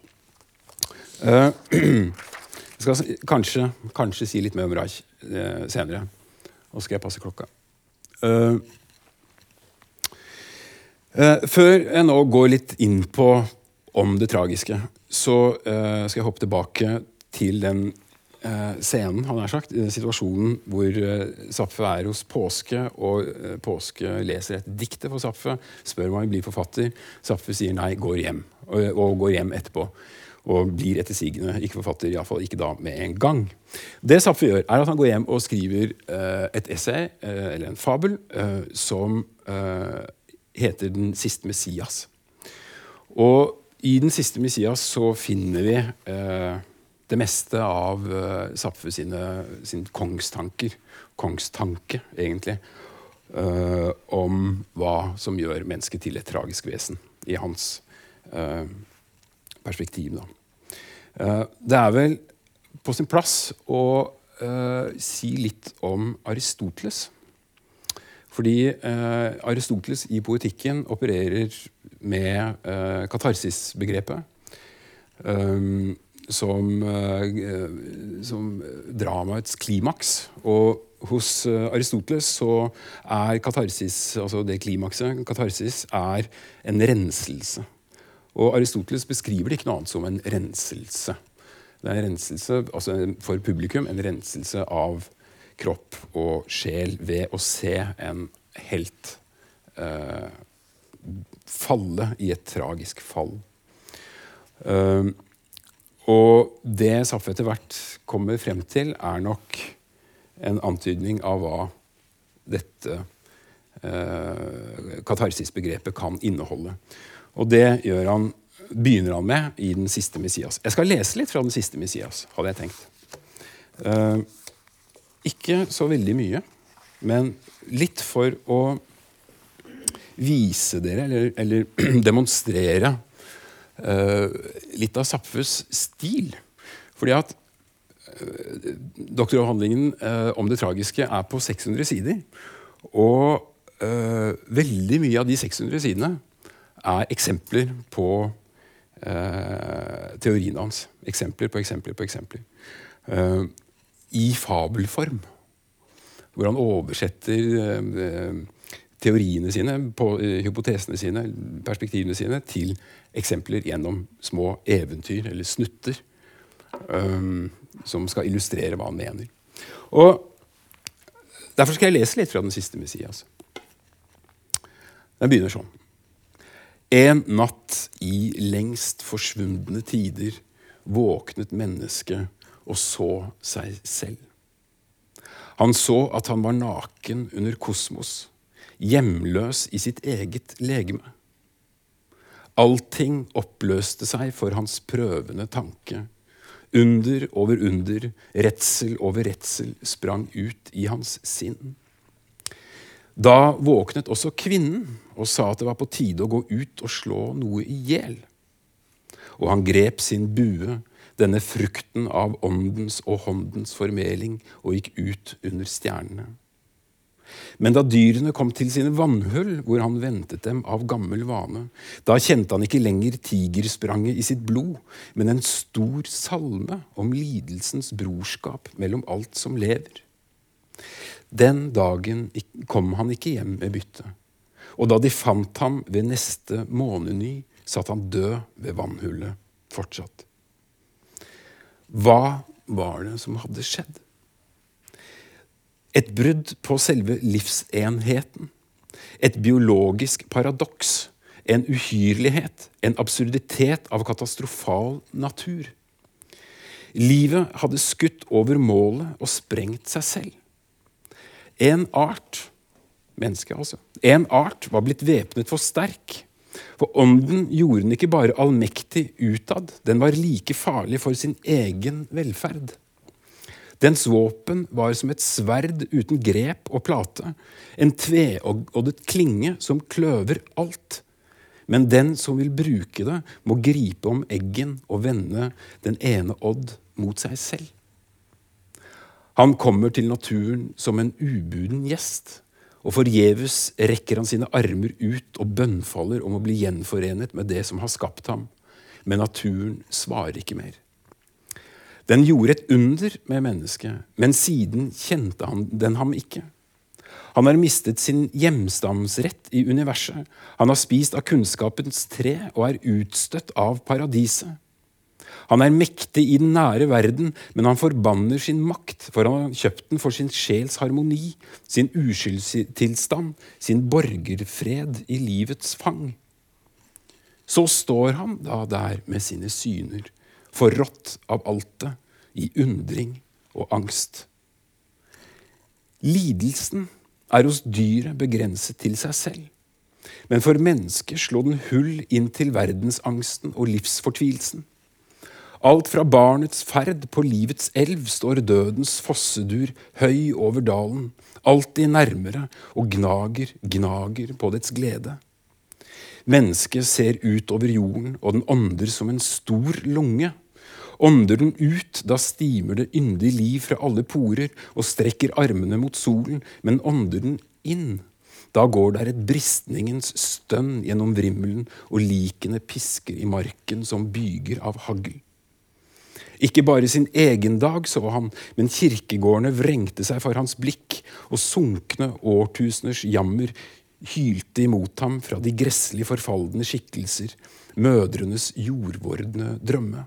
Uh, jeg skal kanskje, kanskje, si litt mer om Reich uh, senere. Så skal jeg passe klokka. Uh, før jeg nå går litt inn på om det tragiske, så skal jeg hoppe tilbake til den scenen, han har sagt, situasjonen hvor Zapfe er hos Påske, og Påske leser et dikte for Zapfe, spør om han vil bli forfatter. Zapfe sier nei, går hjem, og, går hjem etterpå. Og blir ettersigende ikke forfatter, iallfall ikke da med en gang. Det Zapfe gjør, er at han går hjem og skriver et essay, eller en fabel, som heter Den siste Messias. Og i Den siste Messias så finner vi eh, det meste av uh, Zapfe sine, sine, kongstanker, kongstanke, egentlig, Uh, om hva som gjør mennesket til et tragisk vesen, i hans uh, perspektiv. Uh, det er vel på sin plass å si litt om Aristoteles. Fordi Aristoteles i poetikken opererer med katarsis-begrepet. Um, som, uh, som, dramaets klimaks. Og hos uh, Aristoteles så er katarsis, altså det klimakset, katarsis, er en renselse. Og Aristoteles beskriver det ikke noe annet som en renselse. Det er en renselse, altså For publikum en renselse av kropp og sjel ved å se en helt eh, falle i et tragisk fall. Uh, og det Saffe etter hvert kommer frem til, er nok en antydning av hva dette uh, katarsisbegrepet kan inneholde. Og det han, begynner han med i Den siste Messias. Jeg skal lese litt fra Den siste Messias, hadde jeg tenkt. Eh, ikke så veldig mye, men litt for å vise dere, eller, eller demonstrere, litt av Zapfes stil. Fordi at uh, doktoravhandlingen uh, om det tragiske er på 600 sider. Og veldig mye av de 600 sidene er eksempler på teorien hans. Eksempler på eksempler på eksempler. I fabelform hvor han oversetter eh, teoriene sine, på, uh, hypotesene sine, perspektivene sine, til eksempler gjennom små eventyr eller snutter um, som skal illustrere hva han mener. Og Derfor skal jeg lese litt fra den siste Messias. Den begynner sånn. En natt i lengst forsvundne tider våknet mennesket og så seg selv. Han så at han var naken under kosmos, hjemløs i sitt eget legeme. Allting oppløste seg for hans prøvende tanke. Under over under, redsel over redsel sprang ut i hans sinn. Da våknet også kvinnen og sa at det var på tide å gå ut og slå noe i hjel. Og han grep sin bue, denne frukten av åndens og håndens formeling, og gikk ut under stjernene. Men da dyrene kom til sine vannhull, hvor han ventet dem av gammel vane, da kjente han ikke lenger tigerspranget i sitt blod, men en stor salme om lidelsens brorskap mellom alt som lever. Den dagen kom han ikke hjem med bytte, og da de fant ham ved neste måneny, satt han død ved vannhullet fortsatt. Hva var det som hadde skjedd? Et brudd på selve livsenheten. Et biologisk paradoks. En uhyrlighet, en absurditet av katastrofal natur. Livet hadde skutt over målet og sprengt seg selv. En art, menneske altså, en art var blitt væpnet for sterk. For ånden gjorde den ikke bare allmektig utad, den var like farlig for sin egen velferd. Dens våpen var som et sverd uten grep og plate, en tveoddet klinge som kløver alt. Men den som vil bruke det, må gripe om eggen og vende den ene odd mot seg selv. Han kommer til naturen som en ubuden gjest, og forgjeves rekker han sine armer ut og bønnfaller om å bli gjenforenet med det som har skapt ham. Men naturen svarer ikke mer. Den gjorde et under med mennesket, men siden kjente han den ham ikke. Han har mistet sin hjemstamsrett i universet. Han har spist av kunnskapens tre og er utstøtt av paradiset. Han er mektig i den nære verden, men han forbanner sin makt, for han har kjøpt den for sin sjels harmoni, sin uskyldstilstand, sin borgerfred i livets fang. Så står han da der med sine syner forrådt av altet, i undring og angst. Lidelsen er hos dyret begrenset til seg selv. Men for mennesket slår den hull inn til verdensangsten og livsfortvilelsen. Alt fra barnets ferd på livets elv står dødens fossedur høy over dalen, alltid nærmere og gnager, gnager på dets glede. Mennesket ser ut over jorden, og den ånder som en stor lunge. Ånder den ut, da stimer det yndig liv fra alle porer og strekker armene mot solen, men ånder den inn, da går der et bristningens stønn gjennom vrimmelen, og likene pisker i marken som byger av hagl. Ikke bare sin egen dag så han, men kirkegårdene vrengte seg for hans blikk, og sunkne årtuseners jammer hylte imot ham fra de gresslig forfalne skikkelser, mødrenes jordvordne drømme.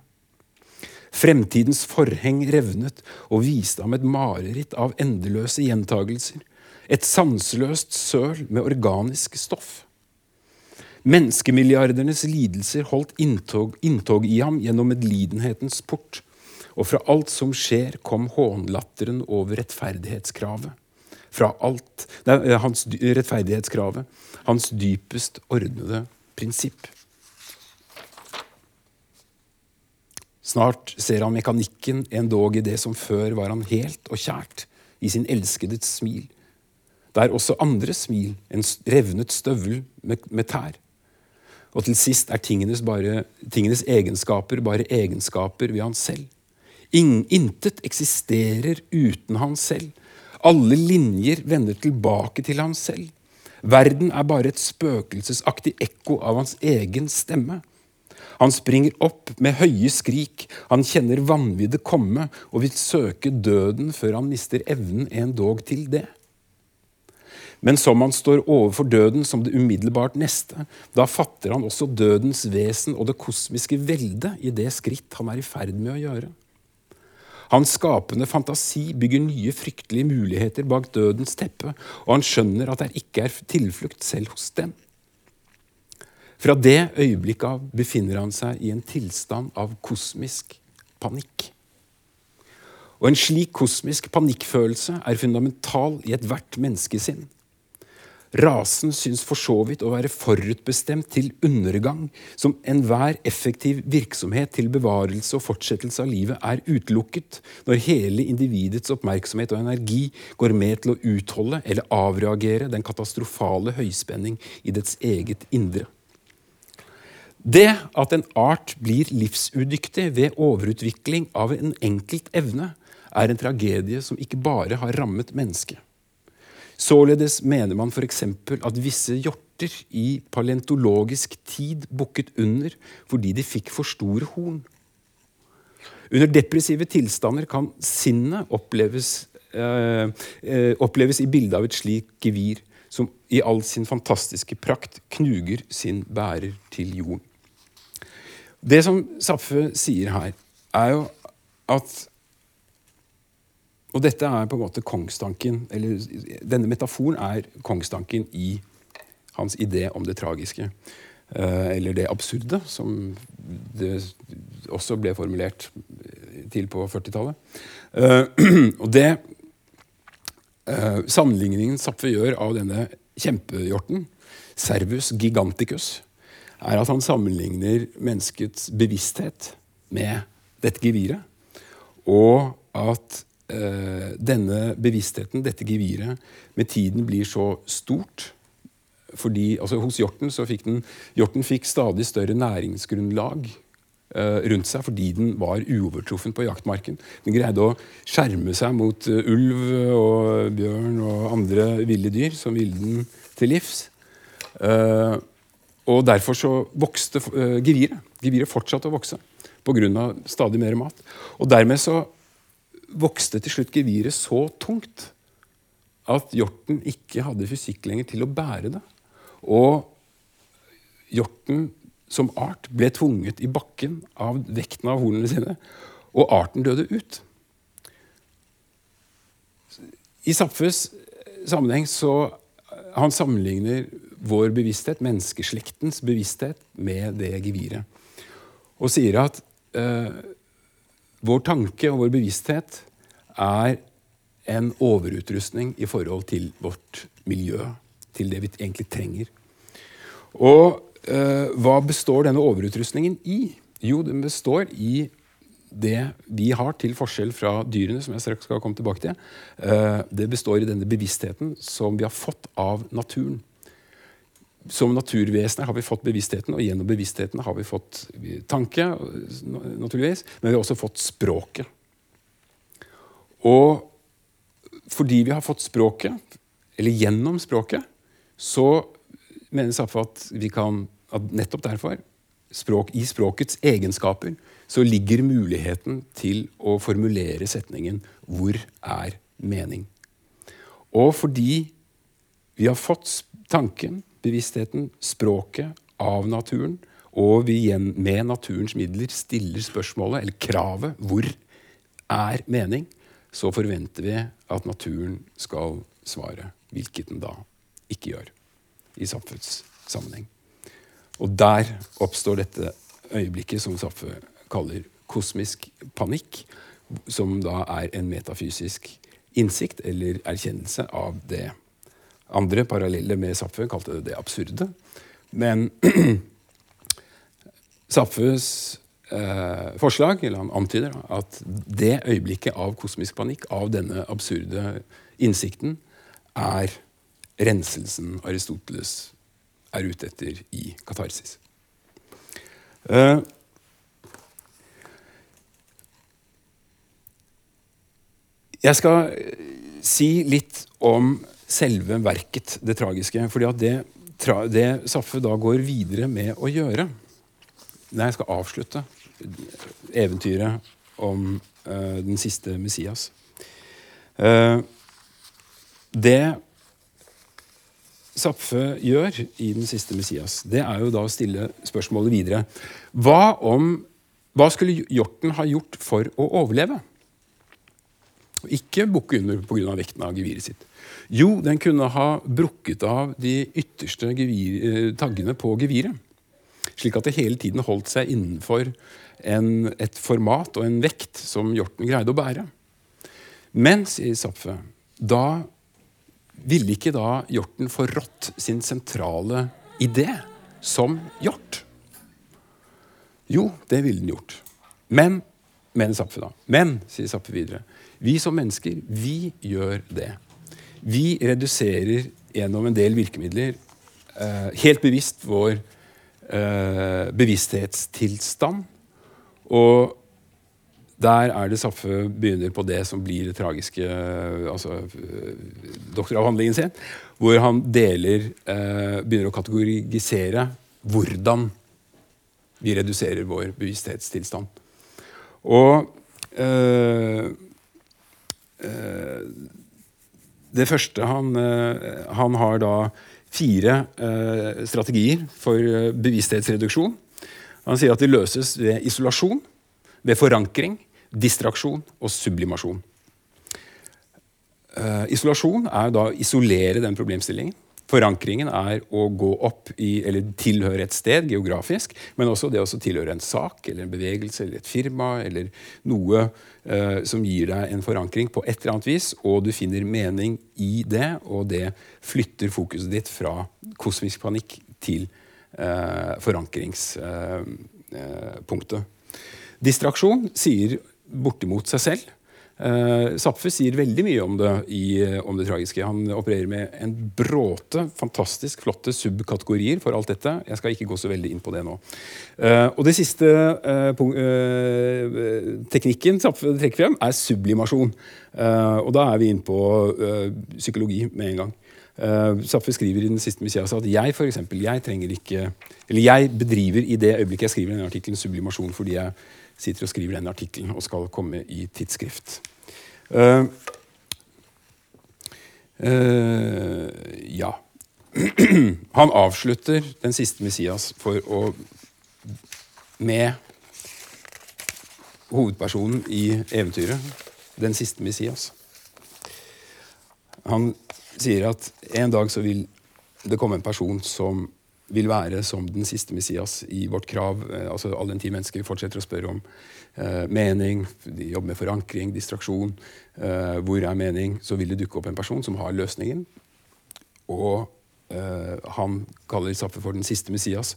Fremtidens forheng revnet og viste ham et mareritt av endeløse gjentagelser. Et sanseløst søl med organisk stoff. Menneskemilliardenes lidelser holdt inntog, inntog i ham gjennom medlidenhetens port, og fra alt som skjer, kom hånlatteren over rettferdighetskravet. Fra alt nei, hans rettferdighetskravet, hans dypest ordnede prinsipp. Snart ser han mekanikken endog i det som før var han helt og kjært, i sin elskedes smil. Det er også andre smil, en revnet støvel med, med tær. Og til sist er tingenes, bare, tingenes, egenskaper bare egenskaper ved han selv. Ingen, intet eksisterer uten han selv. Alle linjer vender tilbake til han selv. Verden er bare et spøkelsesaktig ekko av hans egen stemme. Han springer opp med høye skrik, han kjenner vanviddet komme og vil søke døden før han mister evnen endog til det. Men som han står overfor døden som det umiddelbart neste, da fatter han også dødens vesen og det kosmiske velde i det skritt han er i ferd med å gjøre. Hans skapende fantasi bygger nye fryktelige muligheter bak dødens teppe, og han skjønner at det ikke er tilflukt selv hos dem. Fra det øyeblikket av befinner han seg i en tilstand av kosmisk panikk. Og en slik kosmisk panikkfølelse er fundamental i ethvert menneskesinn. Rasen syns for så vidt å være forutbestemt til undergang, som enhver effektiv virksomhet til bevarelse og fortsettelse av livet er utelukket når hele individets oppmerksomhet og energi går med til å utholde eller avreagere den katastrofale høyspenning i dets eget indre. Det at en art blir livsudyktig ved overutvikling av en enkelt evne, er en tragedie som ikke bare har rammet mennesket. Således mener man f.eks. at visse hjorter i paleontologisk tid bukket under fordi de fikk for store horn. Under depressive tilstander kan sinnet oppleves, eh, eh, oppleves i bildet av et slikt gevir som i all sin fantastiske prakt knuger sin bærer til jorden. Det som Saffe sier her, er jo at og dette er på en måte kongstanken, eller Denne metaforen er kongstanken i hans idé om det tragiske. Eh, eller det absurde, som det også ble formulert til på 40-tallet. Eh, og det eh, Sammenligningen Zapfe gjør av denne kjempehjorten, Servus giganticus, er at han sammenligner menneskets bevissthet med dette geviret. Og at denne bevisstheten, dette geviret, med tiden blir så stort fordi altså Hos hjorten så fikk den, hjorten fikk stadig større næringsgrunnlag uh, rundt seg fordi den var uovertruffen på jaktmarken. Den greide å skjerme seg mot uh, ulv og bjørn og andre ville dyr som ville den til livs. Og derfor så vokste geviret. Geviret fortsatte å vokse pga. stadig mer mat. Og dermed så vokste til slutt geviret så tungt at hjorten ikke hadde fysikk lenger til å bære det. Og hjorten som art ble tvunget i bakken av vekten av hornene sine, og arten døde ut. I Zapfes sammenheng så Han sammenligner vår bevissthet, menneskeslektens bevissthet, med det geviret. Og sier at uh, vår tanke og vår bevissthet er en overutrustning i forhold til vårt miljø. Til det vi egentlig trenger. Og eh, hva består denne overutrustningen i? Jo, den består i det vi har, til forskjell fra dyrene, som jeg straks skal komme tilbake til. Eh, det består i denne bevisstheten som vi har fått av naturen. Som naturvesener har vi fått bevisstheten, og gjennom bevisstheten har vi fått tanke, naturligvis, men vi har også fått språket. Og fordi vi har fått språket, eller gjennom språket, så mener Saffe at vi kan at nettopp derfor, språk, i språkets egenskaper, så ligger muligheten til å formulere setningen 'Hvor er mening?' Og fordi vi har fått tanken, bevisstheten, språket av naturen, og vi igjen med naturens midler stiller spørsmålet, eller kravet, 'Hvor er mening?' så forventer vi at naturen skal svare, hvilket den da ikke gjør i samfunnssammenheng. Og der oppstår dette øyeblikket som Saffe kaller kosmisk panikk, som da er en metafysisk innsikt eller erkjennelse av det andre parallelle med Saffe kalte det det absurde. Men Saffes eh, forslag, eller han antyder, at det øyeblikket av kosmisk panikk, av denne absurde innsikten, er renselsen Aristoteles er ute etter i katarsis. Eh, jeg skal si litt om selve verket, det tragiske. fordi at det, det Saffe da går videre med å gjøre Nei, jeg skal avslutte eventyret om uh, den siste Messias. Uh, det Zapfe gjør i Den siste Messias, det er jo da å stille spørsmålet videre. Hva, om, hva skulle hjorten ha gjort for å overleve? Ikke bukke under pga. vekten av geviret sitt. Jo, den kunne ha brukket av de ytterste gevir, eh, taggene på geviret. Slik at det hele tiden holdt seg innenfor en, et format og en vekt som hjorten greide å bære. Men, sier Zapfe, da ville ikke da hjorten forrådt sin sentrale idé som hjort? Jo, det ville den gjort. Men, mener Zapfe da. Men, sier Zapfe videre, vi som mennesker, vi gjør det. Vi reduserer gjennom en del virkemidler eh, helt bevisst vår eh, bevissthetstilstand. Og der er det Saffe begynner på det som blir det tragiske altså doktoravhandlingen sin, hvor han deler eh, begynner å kategorisere hvordan vi reduserer vår bevissthetstilstand. Og eh, eh, det første han, eh, han har da fire eh, strategier for eh, bevissthetsreduksjon. Han sier at de løses ved isolasjon, ved forankring, distraksjon og sublimasjon. Isolasjon er da å isolere den problemstillingen. Forankringen er å gå opp i, eller tilhøre et sted geografisk, men også det å tilhøre en sak eller en bevegelse eller et firma eller noe eh, som gir deg en forankring på et eller annet vis, og du finner mening i det, og det flytter fokuset ditt fra kosmisk panikk til eh, forankringspunktet. Distraksjon sier bortimot seg selv. Uh, sier veldig mye om det i om det tragiske. Han opererer med en bråte fantastisk flotte subkategorier for alt dette. Jeg skal ikke gå så veldig inn på det nå. Uh, og det siste uh, teknikken Zapfe trekker frem, er sublimasjon. og da er vi inne på psykologi med en gang. Uh, Zapfe skriver i den siste Messias at jeg for eksempel, jeg trenger ikke Eller jeg bedriver i det øyeblikket jeg skriver denne artikkelen, sublimasjon fordi jeg sitter og skriver denne artikkelen og skal komme i tidsskrift. Uh, uh, ja. Han avslutter den siste Messias for å med hovedpersonen i eventyret, den siste Messias. Han sier at en dag så vil det komme en person som vil være som den siste Messias i vårt krav. Eh, altså All den tid mennesker fortsetter å spørre om eh, mening, de jobber med forankring, distraksjon. Eh, hvor er mening? Så vil det dukke opp en person som har løsningen. Og eh, han kaller Zapfe for den siste Messias.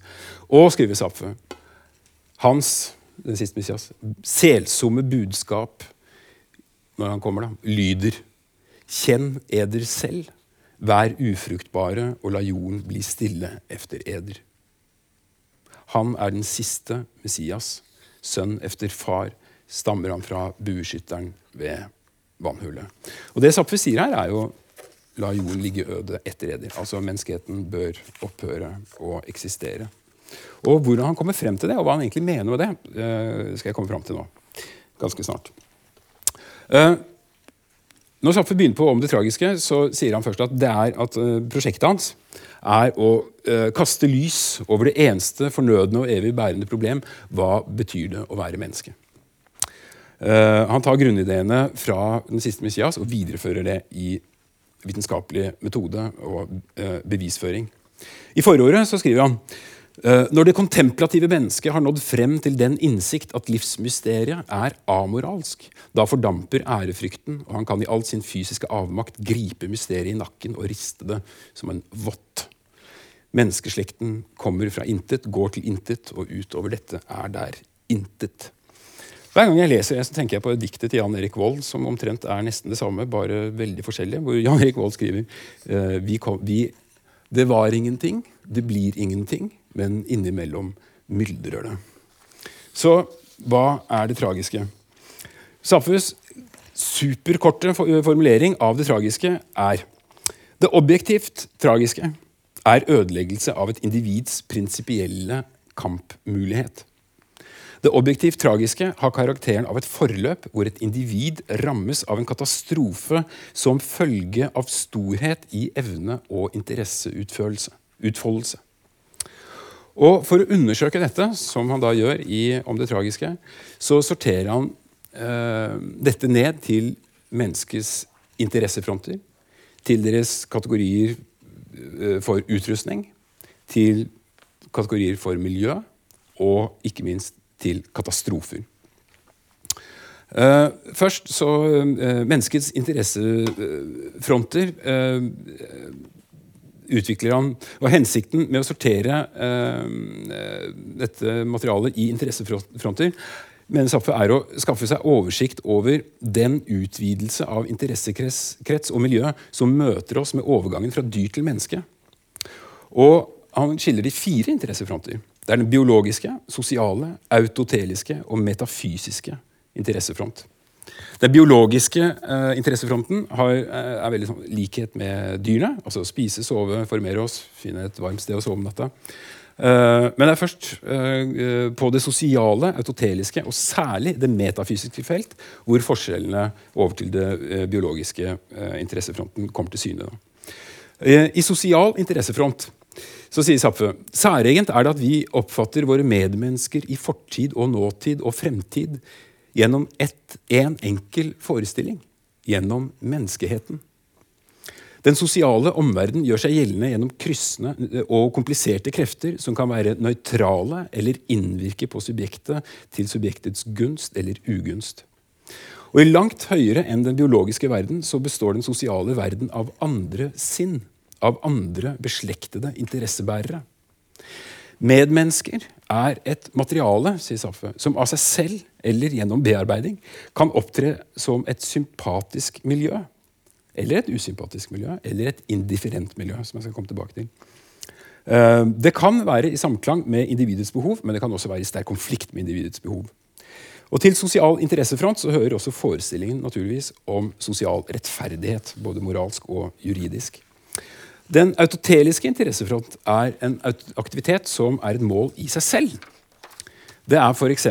Og skriver Zapfe hans den siste Messias, selsomme budskap når han kommer, da, lyder Kjenn eder selv, vær ufruktbare og la jorden bli stille efter eder. Han er den siste Messias, sønn efter far, stammer han fra bueskytteren ved vannhullet. Og Det Zapfe sier her, er jo la jorden ligge øde etter eder. Altså menneskeheten bør opphøre å eksistere. Og hvordan han kommer frem til det, og hva han egentlig mener med det, eh, skal jeg komme frem til nå. Ganske snart. Når Zapfe begynner på om det tragiske, så sier han først at det er at uh, prosjektet hans er å uh, kaste lys over det eneste fornødne og evig bærende problem. Hva betyr det å være menneske? Uh, han tar grunnideene fra den siste Messias og viderefører det i vitenskapelig metode og bevisføring. I forordet så skriver han Eh, når det kontemplative mennesket har nådd frem til den innsikt at livsmysteriet er amoralsk, da fordamper ærefrykten, og han kan i all sin fysiske avmakt gripe mysteriet i nakken og riste det som en vått. Menneskeslekten kommer fra intet, går til intet, og utover dette er der intet. Hver gang jeg leser det, så tenker jeg på diktet til Jan Erik Vold, som omtrent er nesten det samme, bare veldig forskjellig. Hvor Jan Erik Vold skriver eh, vi kom, vi, Det var ingenting, det blir ingenting men innimellom myldrer det. Så hva er det tragiske? Safus superkorte formulering av det tragiske er Det objektivt tragiske er ødeleggelse av et individs prinsipielle kampmulighet. Det objektivt tragiske har karakteren av et forløp hvor et individ rammes av en katastrofe som følge av storhet i evne og interesseutfoldelse. Og For å undersøke dette, som han da gjør i Om det tragiske, så sorterer han eh, dette ned til menneskets interessefronter, til deres kategorier eh, for utrustning, til kategorier for miljø, og ikke minst til katastrofer. Uh, først så uh, Menneskets interessefronter uh, utvikler han Og hensikten med å sortere dette materialet i interessefronter mener Zapfe er å skaffe seg oversikt over den utvidelse av interessekrets og miljø som møter oss med overgangen fra dyr til menneske. Og han skiller de fire interessefronter. Det er den biologiske, sosiale, autoteliske og metafysiske interessefront. Den biologiske eh, interessefronten har, eh, er veldig sånn, likhet med dyrene. Altså spise, sove, formere oss, finne et varmt sted å sove om natta. Eh, men det er først eh, på det sosiale, autoteliske og særlig det metafysiske felt hvor forskjellene over til det eh, biologiske eh, interessefronten kommer til syne. I sosial interessefront så sier Zapfe særegent er det at vi oppfatter våre medmennesker i fortid og nåtid og fremtid gjennom ett, en enkel forestilling. Gjennom menneskeheten. Den sosiale omverdenen gjør seg gjeldende gjennom kryssende og kompliserte krefter som kan være nøytrale eller innvirke på subjektet til subjektets gunst eller ugunst. Og I langt høyere enn den biologiske verden så består den sosiale verden av andre sinn av andre beslektede interessebærere. Medmennesker er et materiale sier Saffe, som av seg selv eller gjennom bearbeiding kan opptre som et sympatisk miljø. Eller et usympatisk miljø, eller et indifferent miljø. som jeg skal komme tilbake til. Eh, det kan være i samklang med individets behov, men det kan også være i sterk konflikt med individets behov. Og Til sosial interessefront så hører også forestillingen naturligvis om sosial rettferdighet, både moralsk og juridisk. Den autoteliske interessefront er en aktivitet som er et mål i seg selv. Det er f.eks.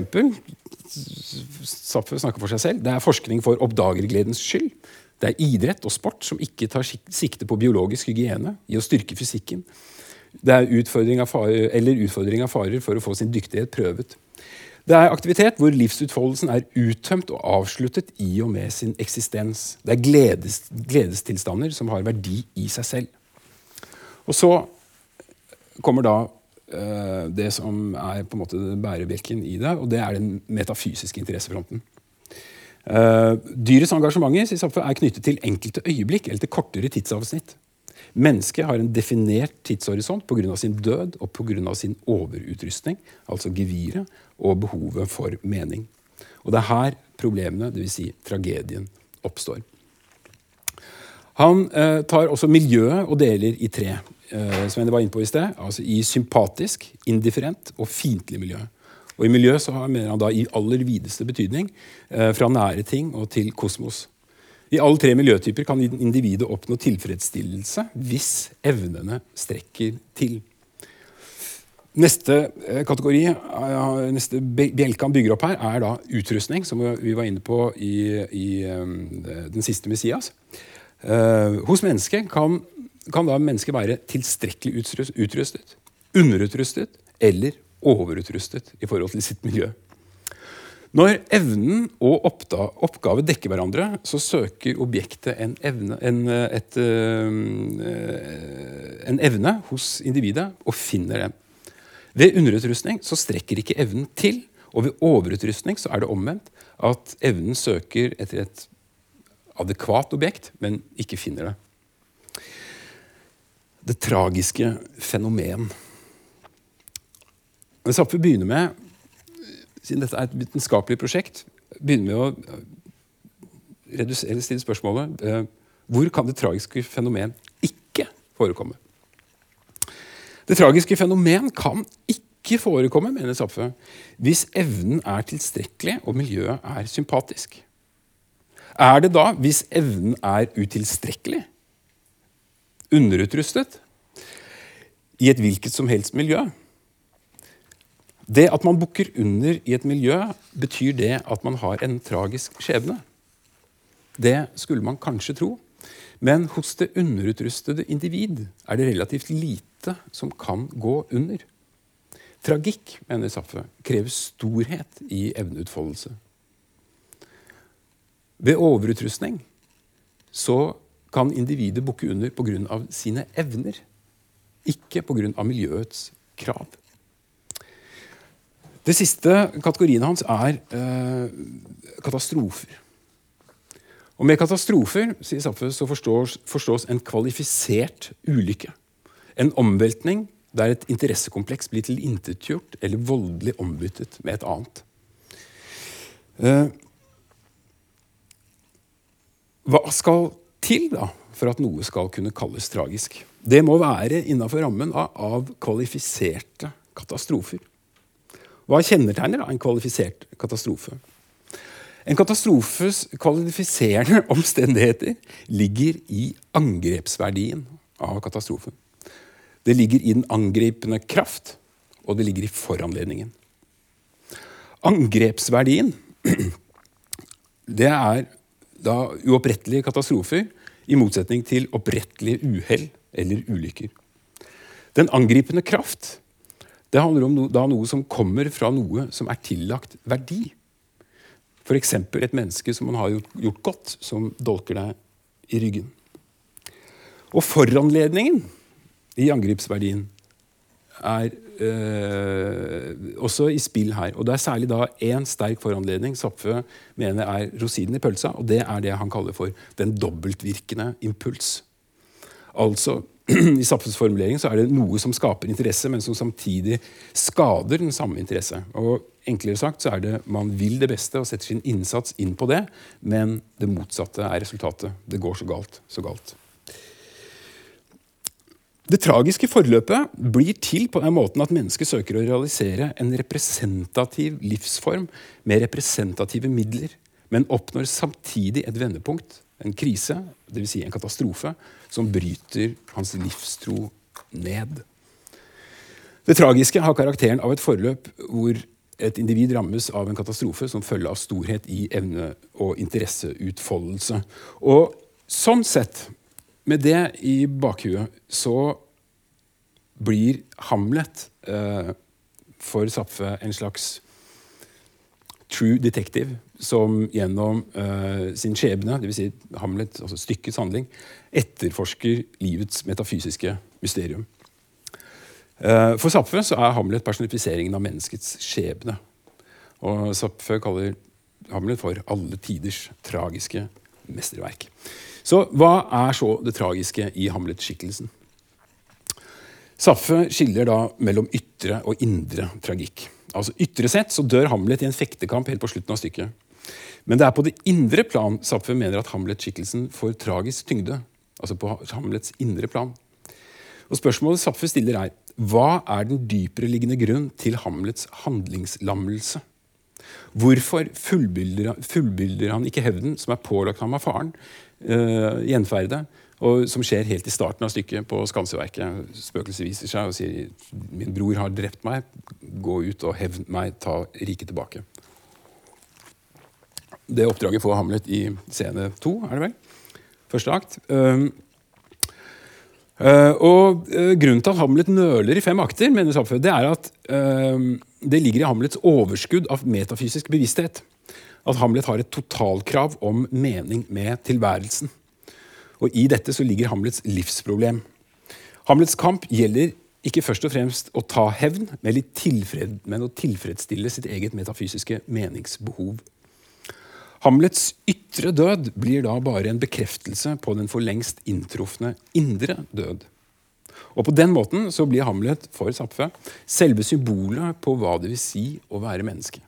snakker for seg selv, det er forskning for oppdagergledens skyld. Det er idrett og sport som ikke tar sikte på biologisk hygiene, i å styrke fysikken. Det er utfordring av farer, eller utfordring av farer for å få sin dyktighet prøvet. Det er aktivitet hvor livsutfoldelsen er uttømt og avsluttet i og med sin eksistens. Det er gledes, gledestilstander som har verdi i seg selv. Og så kommer da det som er på en måte bærebjelken i det, og det er den metafysiske interessefronten. Uh, dyrets engasjementer er knyttet til enkelte øyeblikk eller til kortere tidsavsnitt. Mennesket har en definert tidshorisont pga. sin død og pga. sin overutrustning, altså geviret, og behovet for mening. Og Det er her problemene, dvs. Si tragedien, oppstår. Han eh, tar også miljøet og deler i tre. Eh, som jeg var inne på i sted, altså i sympatisk, indifferent og fiendtlig miljø. Og I miljø så mener han da i aller videste betydning, eh, fra nære ting og til kosmos. I alle tre miljøtyper kan individet oppnå tilfredsstillelse hvis evnene strekker til. Neste eh, kategori, neste bjelke han bygger opp her, er da utrustning, som vi var inne på i, i den siste Messias. hos mennesket kan kan da mennesket være tilstrekkelig utrustet, underutrustet eller overutrustet i forhold til sitt miljø. Når evnen og oppgave dekker hverandre, så søker objektet en evne, en, et, en evne hos individet og finner den. Ved underutrustning så strekker ikke evnen til, og ved overutrustning så er det omvendt. At evnen søker etter et adekvat objekt, men ikke finner det det tragiske fenomen. Hvis Zapfe begynner med, siden dette er et vitenskapelig prosjekt, begynner med å redusere, stille spørsmålet eh, hvor kan det tragiske fenomen ikke forekomme? Det tragiske fenomen kan ikke forekomme, mener Zapfe, hvis evnen er tilstrekkelig og miljøet er sympatisk. Er det da hvis evnen er utilstrekkelig? Underutrustet i et hvilket som helst miljø. Det at man bukker under i et miljø, betyr det at man har en tragisk skjebne. Det skulle man kanskje tro. Men hos det underutrustede individ er det relativt lite som kan gå under. Tragikk, mener Saffe, krever storhet i evneutfoldelse. Ved overutrustning så kan individet bukke under pga. sine evner, ikke pga. miljøets krav. Det siste kategorien hans er eh, katastrofer. Og Med katastrofer sier Saffe, så forstås, forstås en kvalifisert ulykke. En omveltning der et interessekompleks blir tilintetgjort eller voldelig ombyttet med et annet. Eh, hva skal til da for at noe skal kunne kalles tragisk? Det må være innafor rammen av, av, kvalifiserte katastrofer. Hva kjennetegner da en kvalifisert katastrofe? En katastrofes kvalifiserende omstendigheter ligger i angrepsverdien av katastrofen. Det ligger i den angripende kraft, og det ligger i foranledningen. Angrepsverdien det er da uopprettelige katastrofer, i motsetning til opprettelige uhell eller ulykker. Den angripende kraft det handler om da noe som kommer fra noe som er tillagt verdi. F.eks. et menneske som man har gjort, gjort godt, som dolker deg i ryggen. Og foranledningen i angripsverdien er øh, også i spill her. Og Det er særlig da én sterk foranledning Zapfe mener er rosinen i pølsa, og det er det han kaller for den dobbeltvirkende impuls. Altså, I Zapfes formulering så er det noe som skaper interesse, men som samtidig skader den samme interesse. Og Enklere sagt så er det man vil det beste og setter sin innsats inn på det, men det motsatte er resultatet. Det går så galt, så galt. Det tragiske forløpet blir til på den måten at mennesket søker å realisere en representativ livsform med representative midler, men oppnår samtidig et vendepunkt, en krise, dvs. Si en katastrofe, som bryter hans livstro ned. Det tragiske har karakteren av et forløp hvor et individ rammes av en katastrofe som følge av storhet i evne- og interesseutfoldelse. Og sånn sett med det i bakhuet så blir Hamlet eh, for Zapfe en slags true detective som gjennom eh, sin skjebne, dvs. Si Hamlet, altså stykkets handling, etterforsker livets metafysiske mysterium. Eh, for Zapfe er Hamlet personifiseringen av menneskets skjebne. Og Zapfe kaller Hamlet for alle tiders tragiske mesterverk. Så hva er så det tragiske i Hamlet-skikkelsen? Saffe skiller da mellom ytre og indre tragikk. Altså Ytre sett så dør Hamlet i en fektekamp helt på slutten av stykket. Men det er på det indre plan Saffe mener at Hamlet-skikkelsen får tragisk tyngde. Altså på Hamlets indre plan. Og Spørsmålet Saffe stiller er hva er den dypereliggende grunn til Hamlets handlingslammelse? Hvorfor fullbyrder, fullbyrder han ikke hevden som er pålagt ham av faren, uh, gjenferdet, og som skjer helt i starten av stykket på Skanseverket. Spøkelset viser seg og sier 'Min bror har drept meg. Gå ut og hevn meg. Ta riket tilbake'. Det oppdraget får Hamlet i scene to, er det vel? Første akt. Uh, uh, og uh, Grunnen til at Hamlet nøler i fem akter, mener Sapfø, det er at det ligger i Hamlets overskudd av metafysisk bevissthet. At Hamlet har et totalkrav om mening med tilværelsen. Og I dette så ligger Hamlets livsproblem. Hamlets kamp gjelder ikke først og fremst å ta hevn, men, å tilfredsstille sitt eget metafysiske meningsbehov. Hamlets ytre død blir da bare en bekreftelse på den for lengst inntrufne indre død. Og På den måten så blir Hamlet for Zapfe selve symbolet på hva det vil si å være menneske.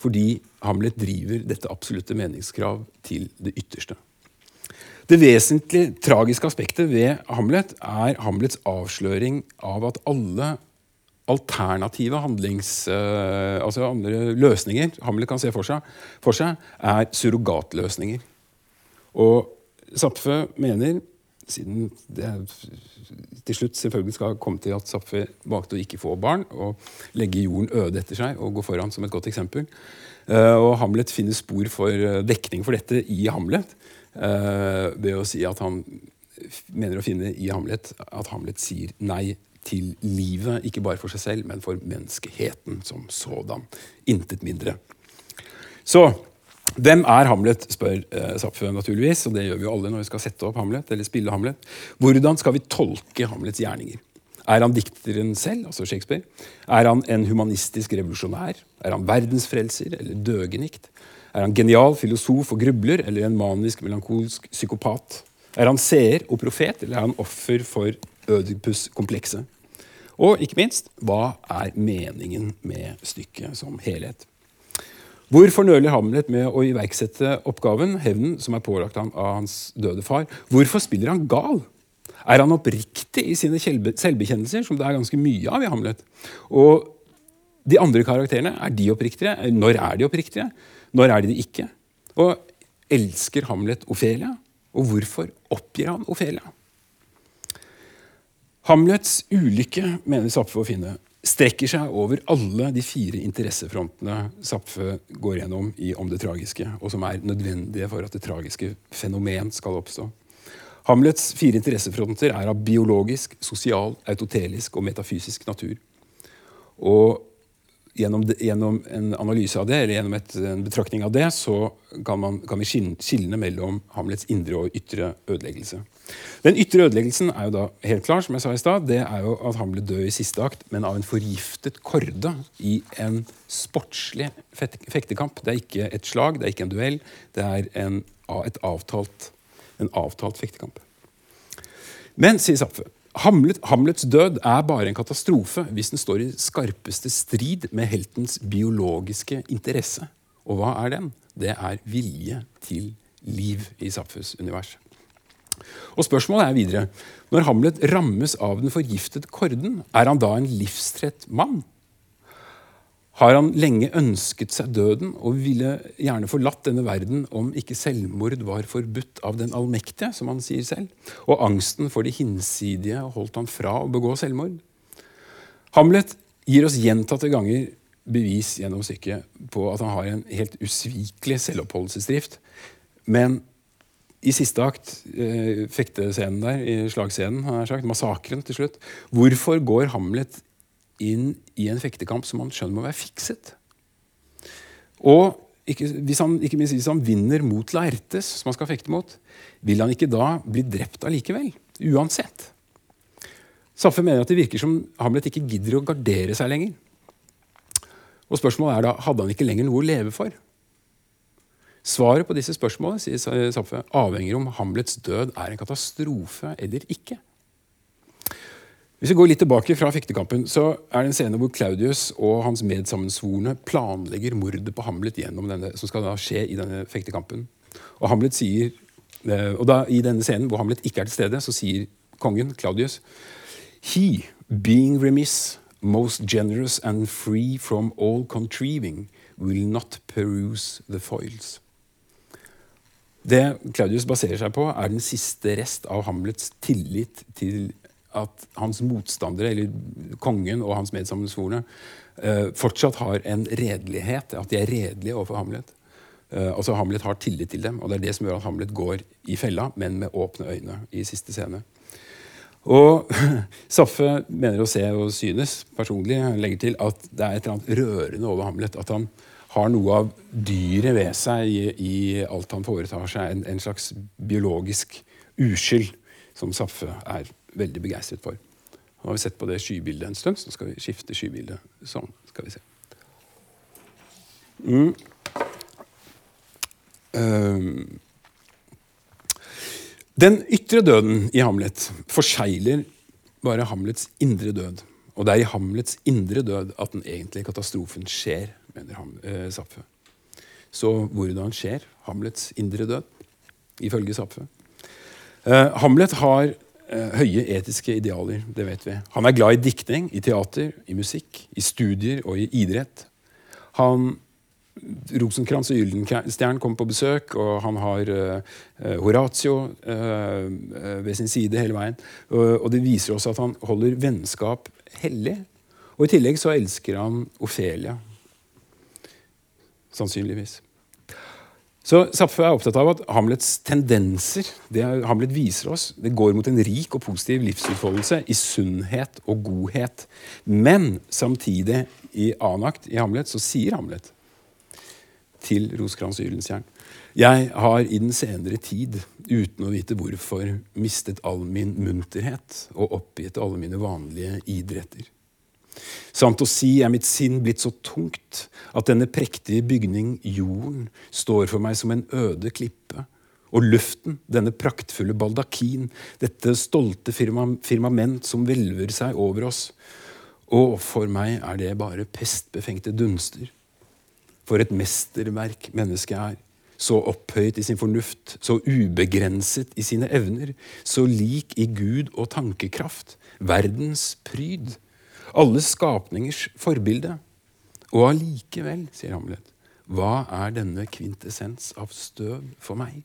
Fordi Hamlet driver dette absolutte meningskrav til det ytterste. Det vesentlig tragiske aspektet ved Hamlet er Hamlets avsløring av at alle alternative handlings... Uh, altså andre løsninger Hamlet kan se for seg, for seg er surrogatløsninger. Og Zapfe mener siden det til slutt selvfølgelig skal komme til at Zapfe valgte å ikke få barn og legge jorden øde etter seg og gå foran som et godt eksempel. Eh, og Hamlet finner spor for eh, dekning for dette i Hamlet eh, ved å si at han mener å finne i Hamlet at Hamlet sier nei til livet, ikke bare for seg selv, men for menneskeheten som sådan. Intet mindre. Så hvem er Hamlet, spør eh, naturligvis. og Det gjør vi jo alle når vi skal sette opp Hamlet, eller spille Hamlet. Hvordan skal vi tolke Hamlets gjerninger? Er han dikteren selv, altså Shakespeare? Er han en humanistisk revolusjonær? Er han verdensfrelser eller døgenikt? Er han genial filosof og grubler eller en manisk, melankolsk psykopat? Er han seer og profet, eller er han offer for Ødipus-komplekset? Og ikke minst, hva er meningen med stykket som helhet? Hvorfor nøler Hamlet med å iverksette oppgaven, hevnen, som er pålagt ham av hans døde far? Hvorfor spiller han gal? Er han oppriktig i sine selvbekjennelser, som det er ganske mye av i Hamlet? Og de andre karakterene, er de oppriktige? Når er de oppriktige? Når er de det ikke? Og elsker Hamlet Ofelia? Og hvorfor oppgir han Ofelia? Hamlets ulykke, mener Zapfe å finne, strekker seg over alle de fire interessefrontene Zapfe går gjennom i Om det tragiske, og som er nødvendige for at det tragiske fenomen skal oppstå. Hamlets fire interessefronter er av biologisk, sosial, autotelisk og metafysisk natur. Og gjennom, det, gjennom en analyse av det, eller gjennom et, en betraktning av det, så kan, man, kan vi skille mellom Hamlets indre og ytre ødeleggelse. Den ytre ødeleggelsen er jo da helt klar, som jeg sa i stad. Det er jo at han ble død i siste akt, men av en forgiftet korde i en sportslig fektekamp. Det er ikke et slag, det er ikke en duell. Det er en, avtalt, en avtalt fektekamp. Men, sier Zapfe, Hamlet, Hamlets død er bare en katastrofe hvis den står i skarpeste strid med heltens biologiske interesse. Og hva er den? Det er vilje til liv i Zapfes univers. Og Spørsmålet er videre når Hamlet rammes av den forgiftede korden, er han da en livstrett mann? Har han lenge ønsket seg døden og ville gjerne forlatt denne verden om ikke selvmord var forbudt av den allmektige, som han sier selv, og angsten for de hinsidige holdt han fra å begå selvmord? Hamlet gir oss gjentatte ganger bevis gjennom stykket på at han har en helt usvikelig selvoppholdelsesdrift. Men i siste akt, eh, fektescenen der, i slagscenen, har jeg sagt, massakren til slutt Hvorfor går Hamlet inn i en fektekamp som han skjønner må være fikset? Og ikke, hvis, han, ikke minst hvis han vinner mot Laertes, som han skal fekte mot, vil han ikke da bli drept allikevel? Uansett. Saffe mener at det virker som Hamlet ikke gidder å gardere seg lenger. Og spørsmålet er da, Hadde han ikke lenger noe å leve for? Svaret på disse spørsmålene sier Zapfe, avhenger om Hamlets død er en katastrofe eller ikke. Hvis vi går litt tilbake fra fektekampen, så er det en scene hvor Claudius og hans medsammensvorne planlegger mordet på Hamlet gjennom denne, som skal da skje i denne fektekampen. Og Hamlet sier, eh, og da I denne scenen hvor Hamlet ikke er til stede, så sier kongen, Claudius, He, being remiss, most generous and free from all contriving, will not peruse the foils. Det Claudius baserer seg på, er den siste rest av Hamlets tillit til at hans motstandere, eller kongen og hans medsammensvorne, eh, fortsatt har en redelighet. At de er redelige overfor Hamlet. Eh, altså Hamlet har tillit til dem, og det er det som gjør at Hamlet går i fella, men med åpne øyne i siste scene. Og Saffe mener å se og synes personlig legger til at det er et eller annet rørende over Hamlet. At han har noe av dyret ved seg i, i alt han foretar seg. En, en, slags biologisk uskyld som Saffe er veldig begeistret for. Nå har vi sett på det skybildet en stund, så skal vi skifte skybildet. Sånn. skal vi se. Mm. Um. Den ytre døden i Hamlet forsegler bare Hamlets indre død. Og det er i Hamlets indre død at den egentlige katastrofen skjer mener ham, eh, Zapfe. Så hvordan skjer Hamlets indre død, ifølge Sapfe? Eh, Hamlet har eh, høye etiske idealer, det vet vi. Han er glad i diktning, i teater, i musikk, i studier og i idrett. Han Rosenkrantz og Gyldenstjern kommer på besøk, og han har uh, Horatio uh, ved sin side hele veien. Uh, og det viser også at han holder vennskap hellig. Og i tillegg så elsker han Ofelia. Sannsynligvis. Så Zapfe er opptatt av at Hamlets tendenser det Hamlet viser oss, det går mot en rik og positiv livsutfoldelse i sunnhet og godhet. Men samtidig, i annen akt i Hamlet, så sier Hamlet til Roskrans Ylenstjern Jeg har i den senere tid, uten å vite hvorfor, mistet all min munterhet og oppgitt alle mine vanlige idretter. Sant å si er mitt sinn blitt så tungt at denne prektige bygning, jorden, står for meg som en øde klippe. Og luften, denne praktfulle baldakin, dette stolte firmament som hvelver seg over oss. Og for meg er det bare pestbefengte dunster. For et mesterverk mennesket er. Så opphøyet i sin fornuft, så ubegrenset i sine evner, så lik i Gud og tankekraft. Verdens pryd alle skapningers forbilde. Og allikevel, sier Hamlet, hva er denne kvintessens av støv for meg?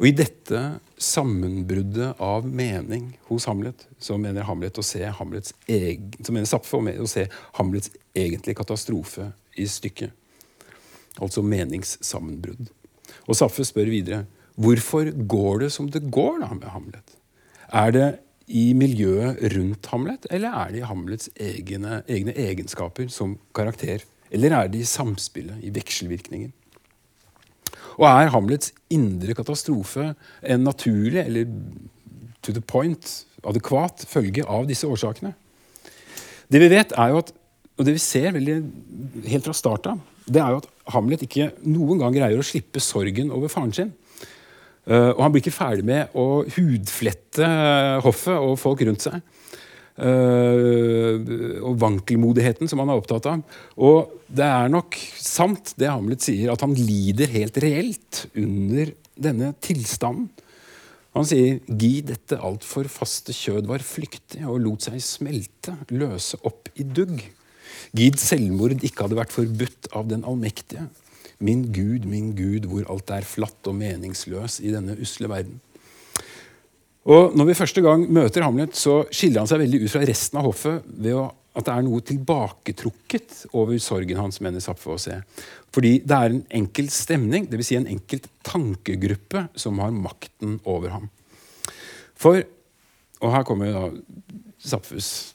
Og I dette sammenbruddet av mening hos Hamlet, så mener Hamlet å se Hamlets egen, så mener Sapfe å se Hamlets egentlige katastrofe i stykket. Altså meningssammenbrudd. Og Sapfe spør videre hvorfor går det som det går da med Hamlet? Er det i miljøet rundt Hamlet, eller er det i Hamlets egne, egne egenskaper som karakter? Eller er det i samspillet, i vekselvirkningen? Og er Hamlets indre katastrofe en naturlig, eller to the point, adekvat følge av disse årsakene? Det vi vet, er jo at, og det vi ser veldig, helt fra starten, det er jo at Hamlet ikke noen gang greier å slippe sorgen over faren sin. Uh, og han blir ikke ferdig med å hudflette uh, hoffet og folk rundt seg. Uh, og vankelmodigheten som han er opptatt av. Og det er nok sant, det Hamlet sier, at han lider helt reelt under denne tilstanden. Han sier 'gi dette altfor faste kjød var flyktig og lot seg smelte, løse opp i dugg'. Gid selvmord ikke hadde vært forbudt av den allmektige. Min Gud, min Gud, hvor alt er flatt og meningsløs i denne usle verden. Og Når vi første gang møter Hamlet, så skiller han seg veldig ut fra resten av hoffet ved at det er noe tilbaketrukket over sorgen hans, mener Zapfe å se. Fordi det er en enkel stemning, dvs. Si en enkelt tankegruppe, som har makten over ham. For Og her kommer da Zapfes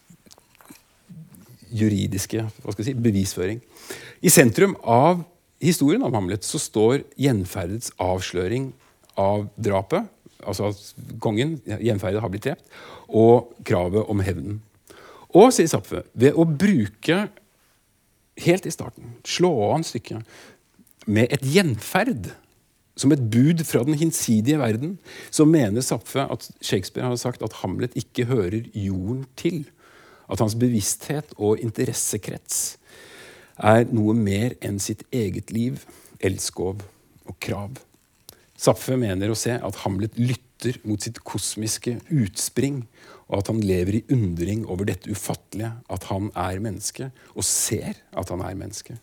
juridiske si, bevisføring. I sentrum av historien om Hamlet så står gjenferdets avsløring av drapet, altså at kongen, gjenferdet, har blitt drept, og kravet om hevnen. Og, sier Zapfe, ved å bruke helt i starten, slå an stykket med et gjenferd som et bud fra den hinsidige verden, så mener Zapfe at Shakespeare har sagt at Hamlet ikke hører jorden til. At hans bevissthet og interessekrets er noe mer enn sitt eget liv, elskov og krav. Zapfe mener å se at Hamlet lytter mot sitt kosmiske utspring, og at han lever i undring over dette ufattelige, at han er menneske, og ser at han er menneske.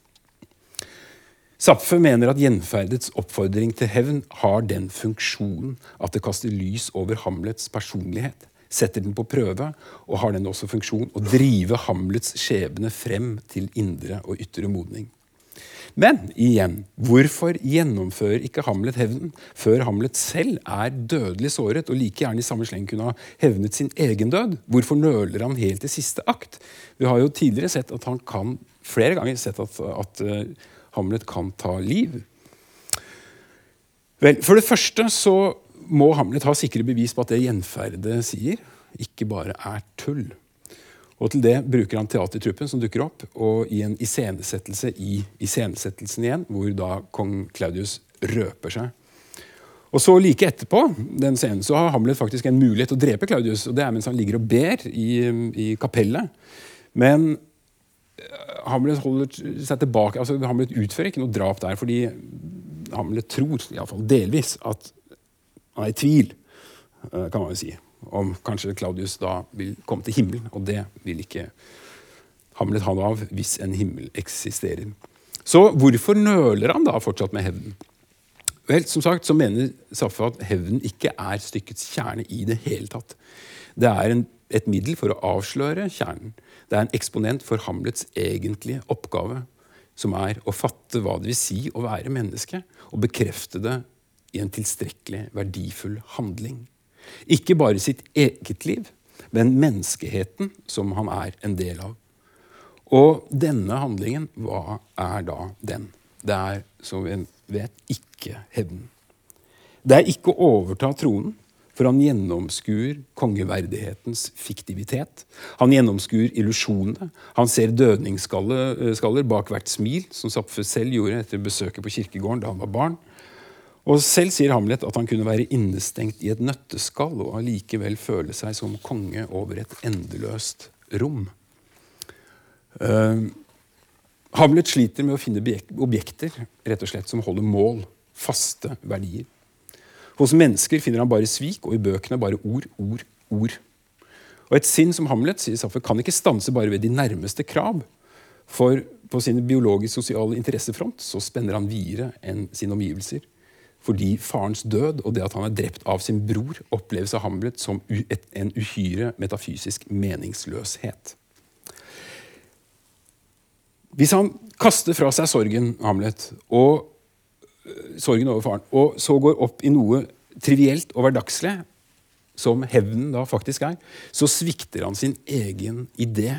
Zapfe mener at gjenferdets oppfordring til hevn har den funksjonen at det kaster lys over Hamlets personlighet setter den på prøve, og har den også funksjon å drive Hamlets skjebne frem til indre og ytre modning. Men igjen, hvorfor gjennomfører ikke Hamlet hevnen før Hamlet selv er dødelig såret og like gjerne i samme sleng kunne ha hevnet sin egen død? Hvorfor nøler han helt til siste akt? Vi har jo tidligere sett at han kan, flere ganger sett at, at uh, Hamlet kan ta liv. Vel, For det første så må Hamlet ha sikre bevis på at det gjenferdet sier, ikke bare er tull. Og Til det bruker han teatertruppen som dukker opp, og i en iscenesettelse i iscenesettelsen igjen, hvor da kong Claudius røper seg. Og så Like etterpå den scenen, så har Hamlet faktisk en mulighet til å drepe Claudius. og Det er mens han ligger og ber i, i kapellet. Men eh, Hamlet holder seg tilbake. altså Hamlet utfører ikke noe drap der, fordi Hamlet tror, iallfall delvis, at han er i tvil, eh, kan man jo si, om kanskje Claudius da vil komme til himmelen. Og det vil ikke Hamlet han av hvis en himmel eksisterer. Så hvorfor nøler han da fortsatt med hevnen? Vel, som sagt så mener Saffa at hevnen ikke er stykkets kjerne i det hele tatt. Det er en, et middel for å avsløre kjernen. Det er en eksponent for Hamlets egentlige oppgave, som er å fatte hva det vil si å være menneske, og bekrefte det i en tilstrekkelig verdifull handling. Ikke bare sitt eget liv, men menneskeheten som han er en del av. Og denne handlingen, hva er da den? Det er, som vi vet, ikke hevnen. Det er ikke å overta tronen, for han gjennomskuer kongeverdighetens fiktivitet. Han gjennomskuer illusjonene. Han ser dødningsskaller bak hvert smil, som Zapfe selv gjorde etter besøket på kirkegården da han var barn. Og Selv sier Hamlet at han kunne være innestengt i et nøtteskall og allikevel føle seg som konge over et endeløst rom. Uh, Hamlet sliter med å finne objekter rett og slett, som holder mål, faste verdier. Hos mennesker finner han bare svik, og i bøkene bare ord, ord, ord. Og Et sinn som Hamlet sier Saffer, kan ikke stanse bare ved de nærmeste krav. For på sin biologisk-sosiale interessefront så spenner han videre enn sine omgivelser fordi farens død og det at han er drept av sin bror, oppleves av Hamlet som en uhyre metafysisk meningsløshet. Hvis han kaster fra seg sorgen, Hamlet, og øh, sorgen over faren, og så går opp i noe trivielt og hverdagslig, som hevnen da faktisk er, så svikter han sin egen idé,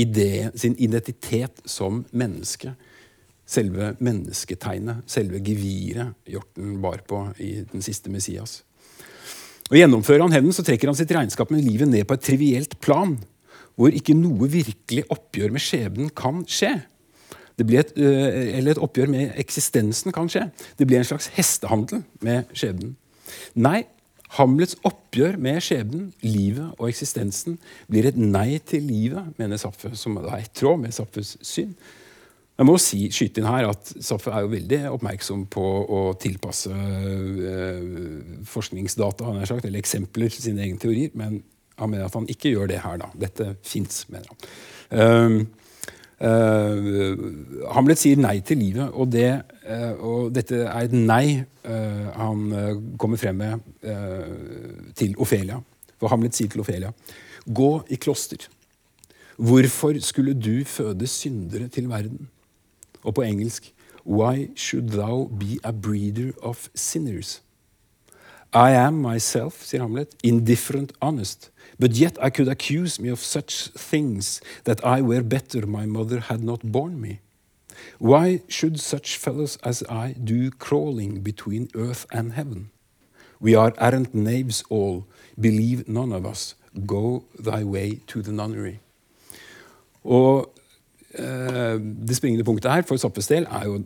idé sin identitet som menneske selve mennesketegnet, selve geviret Hjorten bar på i Den siste Messias. Og Gjennomfører han hevnen, så trekker han sitt regnskap med livet ned på et trivielt plan, hvor ikke noe virkelig oppgjør med skjebnen kan skje. Det blir et, øh, eller et oppgjør med eksistensen kan skje. Det blir en slags hestehandel med skjebnen. Nei, Hamlets oppgjør med skjebnen, livet og eksistensen blir et nei til livet, mener Zapfe, som er i tråd med Saffes syn. Jeg må si, skyte inn her at Saffe er jo veldig oppmerksom på å tilpasse øh, forskningsdata han har sagt, eller eksempler til sine egne teorier, men han mener at han ikke gjør det her. da. Dette fins, mener han. Uh, uh, Hamlet sier nei til livet, og, det, uh, og dette er et nei han kommer frem med til Ofelia. For Hamlet sier til Ofelia Gå i kloster. Hvorfor skulle du føde syndere til verden? Og på engelsk Why should thou be a breeder of sinners? I am myself, sier Hamlet, indifferent honest, but yet I could accuse me of such things that I were better my mother had not borne me. Why should such fellows as I do crawling between earth and heaven? We are errant knaves all, believe none of us, go thy way to the nunnery. Og det springende punktet her for Zappes del er jo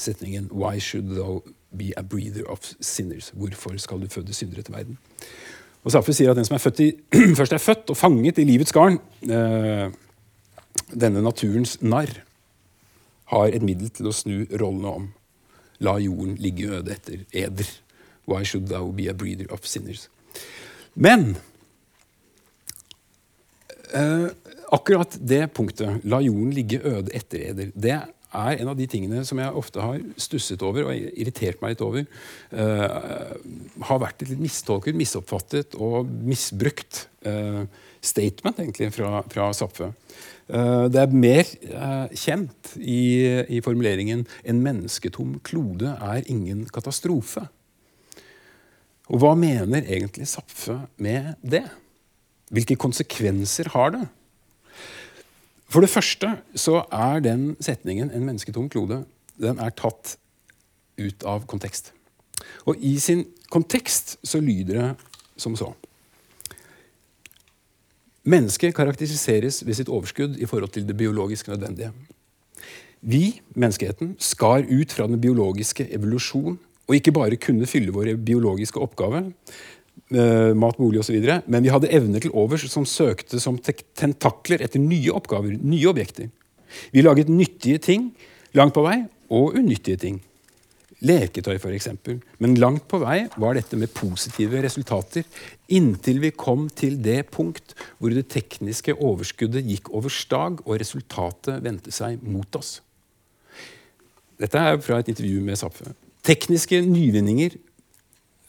setningen Why should thou be a breather of sinners? Hvorfor skal du føde syndere til verden? Og Zappe sier at den som er i, først er født og fanget i livets garn, eh, denne naturens narr, har et middel til å snu rollene om. La jorden ligge øde etter eder. Why should thou be a breather of sinners? Men eh, akkurat det punktet, la jorden ligge øde etter eder, det er en av de tingene som jeg ofte har stusset over og irritert meg litt over. Uh, har vært et litt mistolket, misoppfattet og misbrukt uh, statement egentlig fra, fra Zapfe. Uh, det er mer kjent i, i, formuleringen 'en mennesketom klode er ingen katastrofe'. Og hva mener egentlig Zapfe med det? Hvilke konsekvenser har det? For det første så er den setningen 'en mennesketom klode' den er tatt ut av kontekst. Og i sin kontekst så lyder det som så. Mennesket karakteriseres ved sitt overskudd i forhold til det biologisk nødvendige. Vi, menneskeheten, skar ut fra den biologiske evolusjon og ikke bare kunne fylle våre biologiske oppgaver, mat, bolig osv. Men vi hadde evner til overs som søkte som tentakler etter nye oppgaver, nye objekter. Vi laget nyttige ting langt på vei, og unyttige ting. leketøy f.eks. Men langt på vei var dette med positive resultater inntil vi kom til det punkt hvor det tekniske overskuddet gikk over stag, og resultatet vendte seg mot oss. Dette er fra et intervju med Zapfe. Tekniske nyvinninger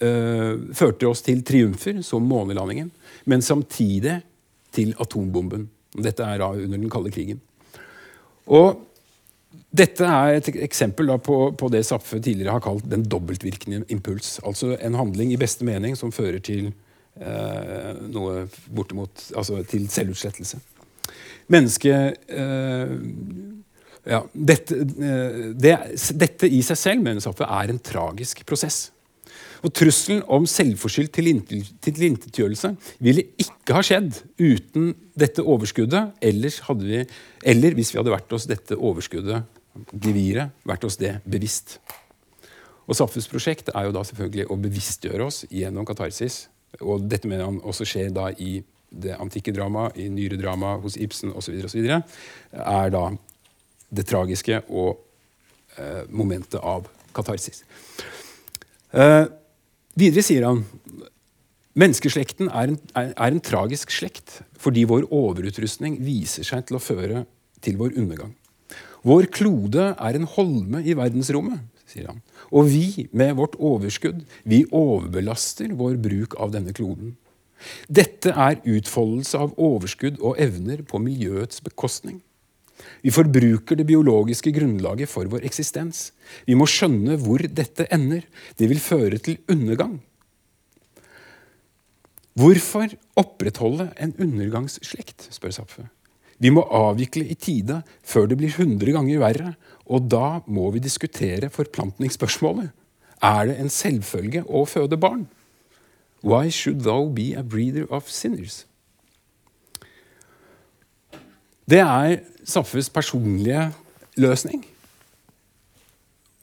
førte oss til triumfer, som månelandingen, men samtidig til atombomben. Dette er da under den kalde krigen. Og dette er et eksempel på, på, det Zapfe tidligere har kalt den dobbeltvirkende impuls. Altså en handling i beste mening som fører til eh, noe bortimot Altså til selvutslettelse. Mennesket eh, ja, dette, eh, det, dette, i seg selv mener Zapfe, er en tragisk prosess. Og Trusselen om selvforskyldt tilintetgjørelse ville ikke ha skjedd uten dette overskuddet, vi, eller hvis vi hadde vært oss dette overskuddet geviret vært oss det bevisst. Og Safus prosjekt er jo da selvfølgelig å bevisstgjøre oss gjennom katarsis. Og dette mener han også skjer da i det antikke dramaet, i nyere drama hos Ibsen osv. er da det tragiske og eh, momentet av katarsis. Eh, videre sier han menneskeslekten er en, er, en tragisk slekt fordi vår overutrustning viser seg til å føre til vår undergang. Vår klode er en holme i verdensrommet, sier han. Og vi, med vårt overskudd, vi overbelaster vår bruk av denne kloden. Dette er utfoldelse av overskudd og evner på miljøets bekostning. Vi forbruker det biologiske grunnlaget for vår eksistens. Vi må skjønne hvor dette ender. Det vil føre til undergang. Hvorfor opprettholde en undergangsslekt, spør Zapfe. Vi må avvikle i tide før det blir 100 ganger verre. Og da må vi diskutere forplantningsspørsmålet. Er det en selvfølge å føde barn? Why should thou be a breeder of sinners? Det er Saffes personlige løsning.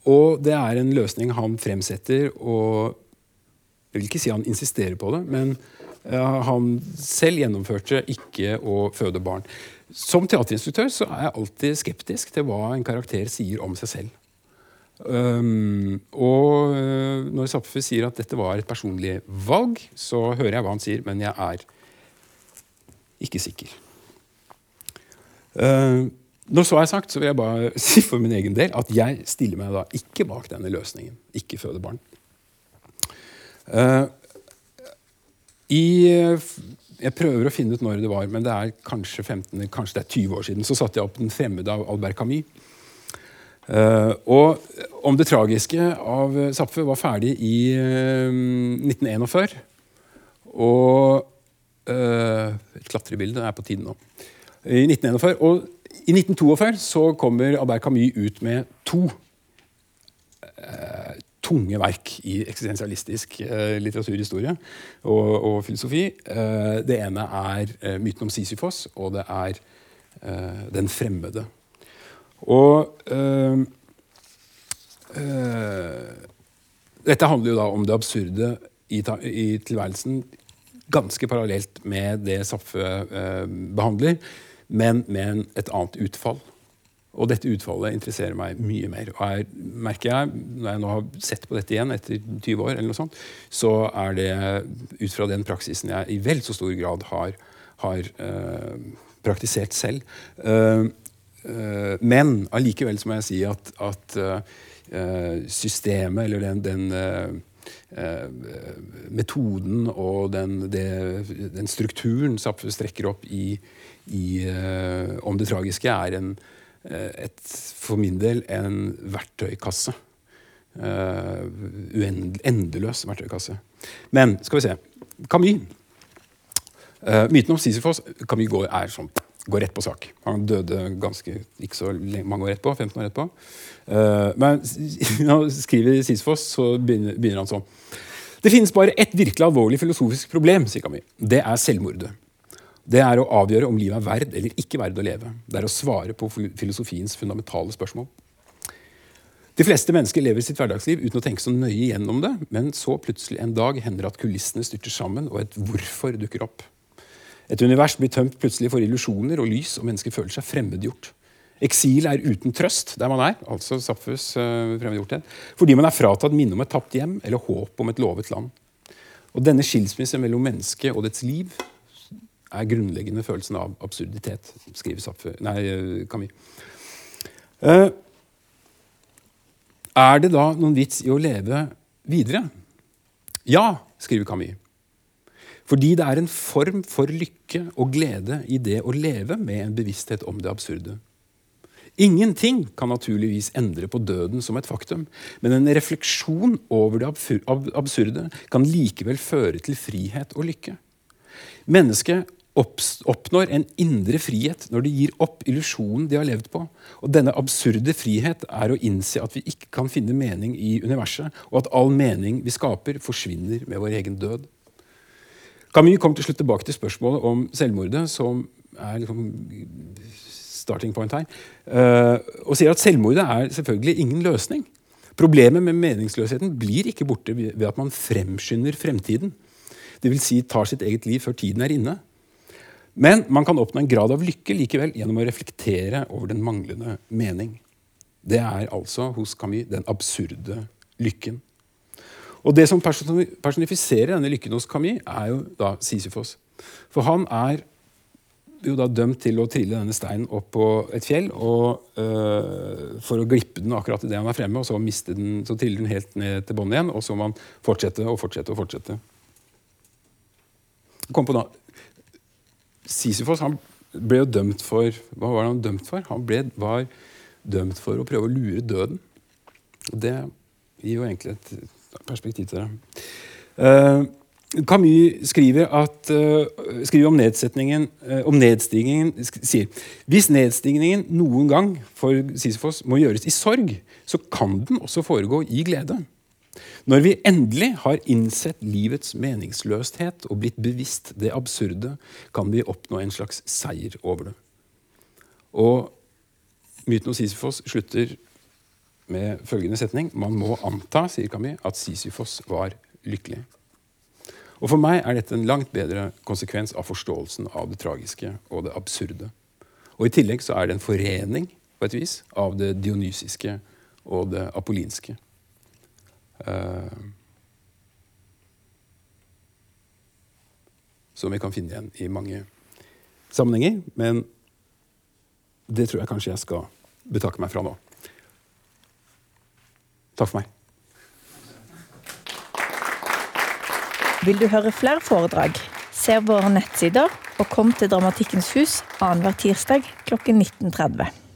Og det er en løsning han fremsetter, og jeg vil ikke si han insisterer på det, men han selv gjennomførte ikke å føde barn. Som teaterinstruktør så er jeg alltid skeptisk til hva en karakter sier om seg selv. Um, og uh, når Zapfe sier at dette var et personlig valg, så hører jeg hva han sier, men jeg er ikke sikker. Uh, når så er sagt, så vil jeg bare si for min egen del at jeg stiller meg da ikke bak denne løsningen. Ikke føde barn. Uh, I jeg prøver å finne ut når det var, men det er kanskje 15, kanskje det er 20 år siden. Så satte jeg opp 'Den fremmede' av Albert Camus. Uh, og om det tragiske av Zapfe var ferdig i uh, 1941. Og uh, Et klatrebilde er på tiden nå. I 1941, og i 1942 så kommer Albert Camus ut med to tunge verk i eksistensialistisk eh, litteraturhistorie og, og filosofi. Eh, det ene er eh, myten om Sisyfos, og det er eh, Den fremmede. Og eh, eh, Dette handler jo da om det absurde i, i tilværelsen, ganske parallelt med det Saffe behandler, men med et annet utfall. Og dette utfallet interesserer meg mye mer. Og jeg merker jeg, når jeg nå har sett på dette igjen etter 20 år, eller noe sånt, så er det ut fra den praksisen jeg i vel så stor grad har, har uh, praktisert selv. Uh, uh, men allikevel må jeg si at, at systemet, eller den, den metoden og den, det, den strukturen Zapfe strekker opp i, i om det tragiske, er en Eh, et, for min del en verktøykasse. Uh, endeløs verktøykasse. Men skal vi se Camus. Myten om Sisyfos Camus går, er sånn, går rett på sak. Han døde ganske ikke så mange år etterpå. 15 år etterpå. Uh, men når han skriver Sisyfos, så begynner, begynner han sånn. Det finnes bare ett virkelig alvorlig filosofisk problem, sier Camus. Det er selvmordet. Det er å avgjøre om livet er verd eller ikke verd å leve. Det er å svare på filosofiens fundamentale spørsmål. De fleste mennesker lever sitt hverdagsliv uten å tenke så nøye gjennom det, men så plutselig en dag hender det at kulissene styrter sammen, og et hvorfor dukker opp. Et univers blir tømt plutselig for illusjoner og lys, og mennesker føler seg fremmedgjort. Eksil er uten trøst der man er, altså Saffes uh, fremmedgjorthet, fordi man er fratatt minne om et tapt hjem eller håp om et lovet land. Og Denne skilsmissen mellom mennesket og dets liv er grunnleggende følelsen av absurditet, skriver Sapfe, nei, eh, Camus. Uh, er det da noen vits i å leve videre? Ja, skriver Camus. Fordi det er en form for lykke og glede i det å leve med en bevissthet om det absurde. Ingenting kan naturligvis endre på døden som et faktum, men en refleksjon over det absurde kan likevel føre til frihet og lykke. Mennesket oppnår en indre frihet når de gir opp illusjonen de har levd på. Og denne absurde frihet er å innse at vi ikke kan finne mening i universet, og at all mening vi skaper, forsvinner med vår egen død. Camus kommer til slutt tilbake til spørsmålet om selvmordet, som er liksom starting point her, uh, og sier at selvmordet er selvfølgelig ingen løsning. Problemet med meningsløsheten blir ikke borte ved at man fremskynder fremtiden. Dvs. Si, tar sitt eget liv før tiden er inne. Men man kan oppnå en grad av lykke likevel gjennom å reflektere over den manglende mening. Det er altså hos Camus den absurde lykken. Og Det som personifiserer denne lykken hos Camus, er jo da Sisyfos. For han er jo da dømt til å trille denne steinen opp på et fjell og, øh, for å glippe den akkurat idet han er fremme, og så, den, så triller den helt ned til bånn igjen, og så må han fortsette og fortsette og fortsette. Kom på da. Sisyfos han ble jo dømt for Hva var han dømt for? Han ble, var dømt for å prøve å lure døden. Det gir jo egentlig et perspektiv til det. Uh, Camus skriver, at, uh, skriver om, uh, om nedstigningen sier hvis nedstigningen noen gang for Sisyfos må gjøres i sorg, så kan den også foregå i glede. Når vi endelig har innsett livets meningsløshet og blitt bevisst det absurde, kan vi oppnå en slags seier over det. Og myten om Sisyfos slutter med følgende setning.: Man må anta, sier Camus, at Sisyfos var lykkelig. Og For meg er dette en langt bedre konsekvens av forståelsen av det tragiske og det absurde. Og I tillegg så er det en forening på et vis av det dionysiske og det apollinske. Uh, som vi kan finne igjen i mange sammenhenger. Men det tror jeg kanskje jeg skal betakke meg fra nå. Takk for meg. Vil du høre flere foredrag? Se våre nettsider og kom til Dramatikkens hus annenhver tirsdag klokken 19.30.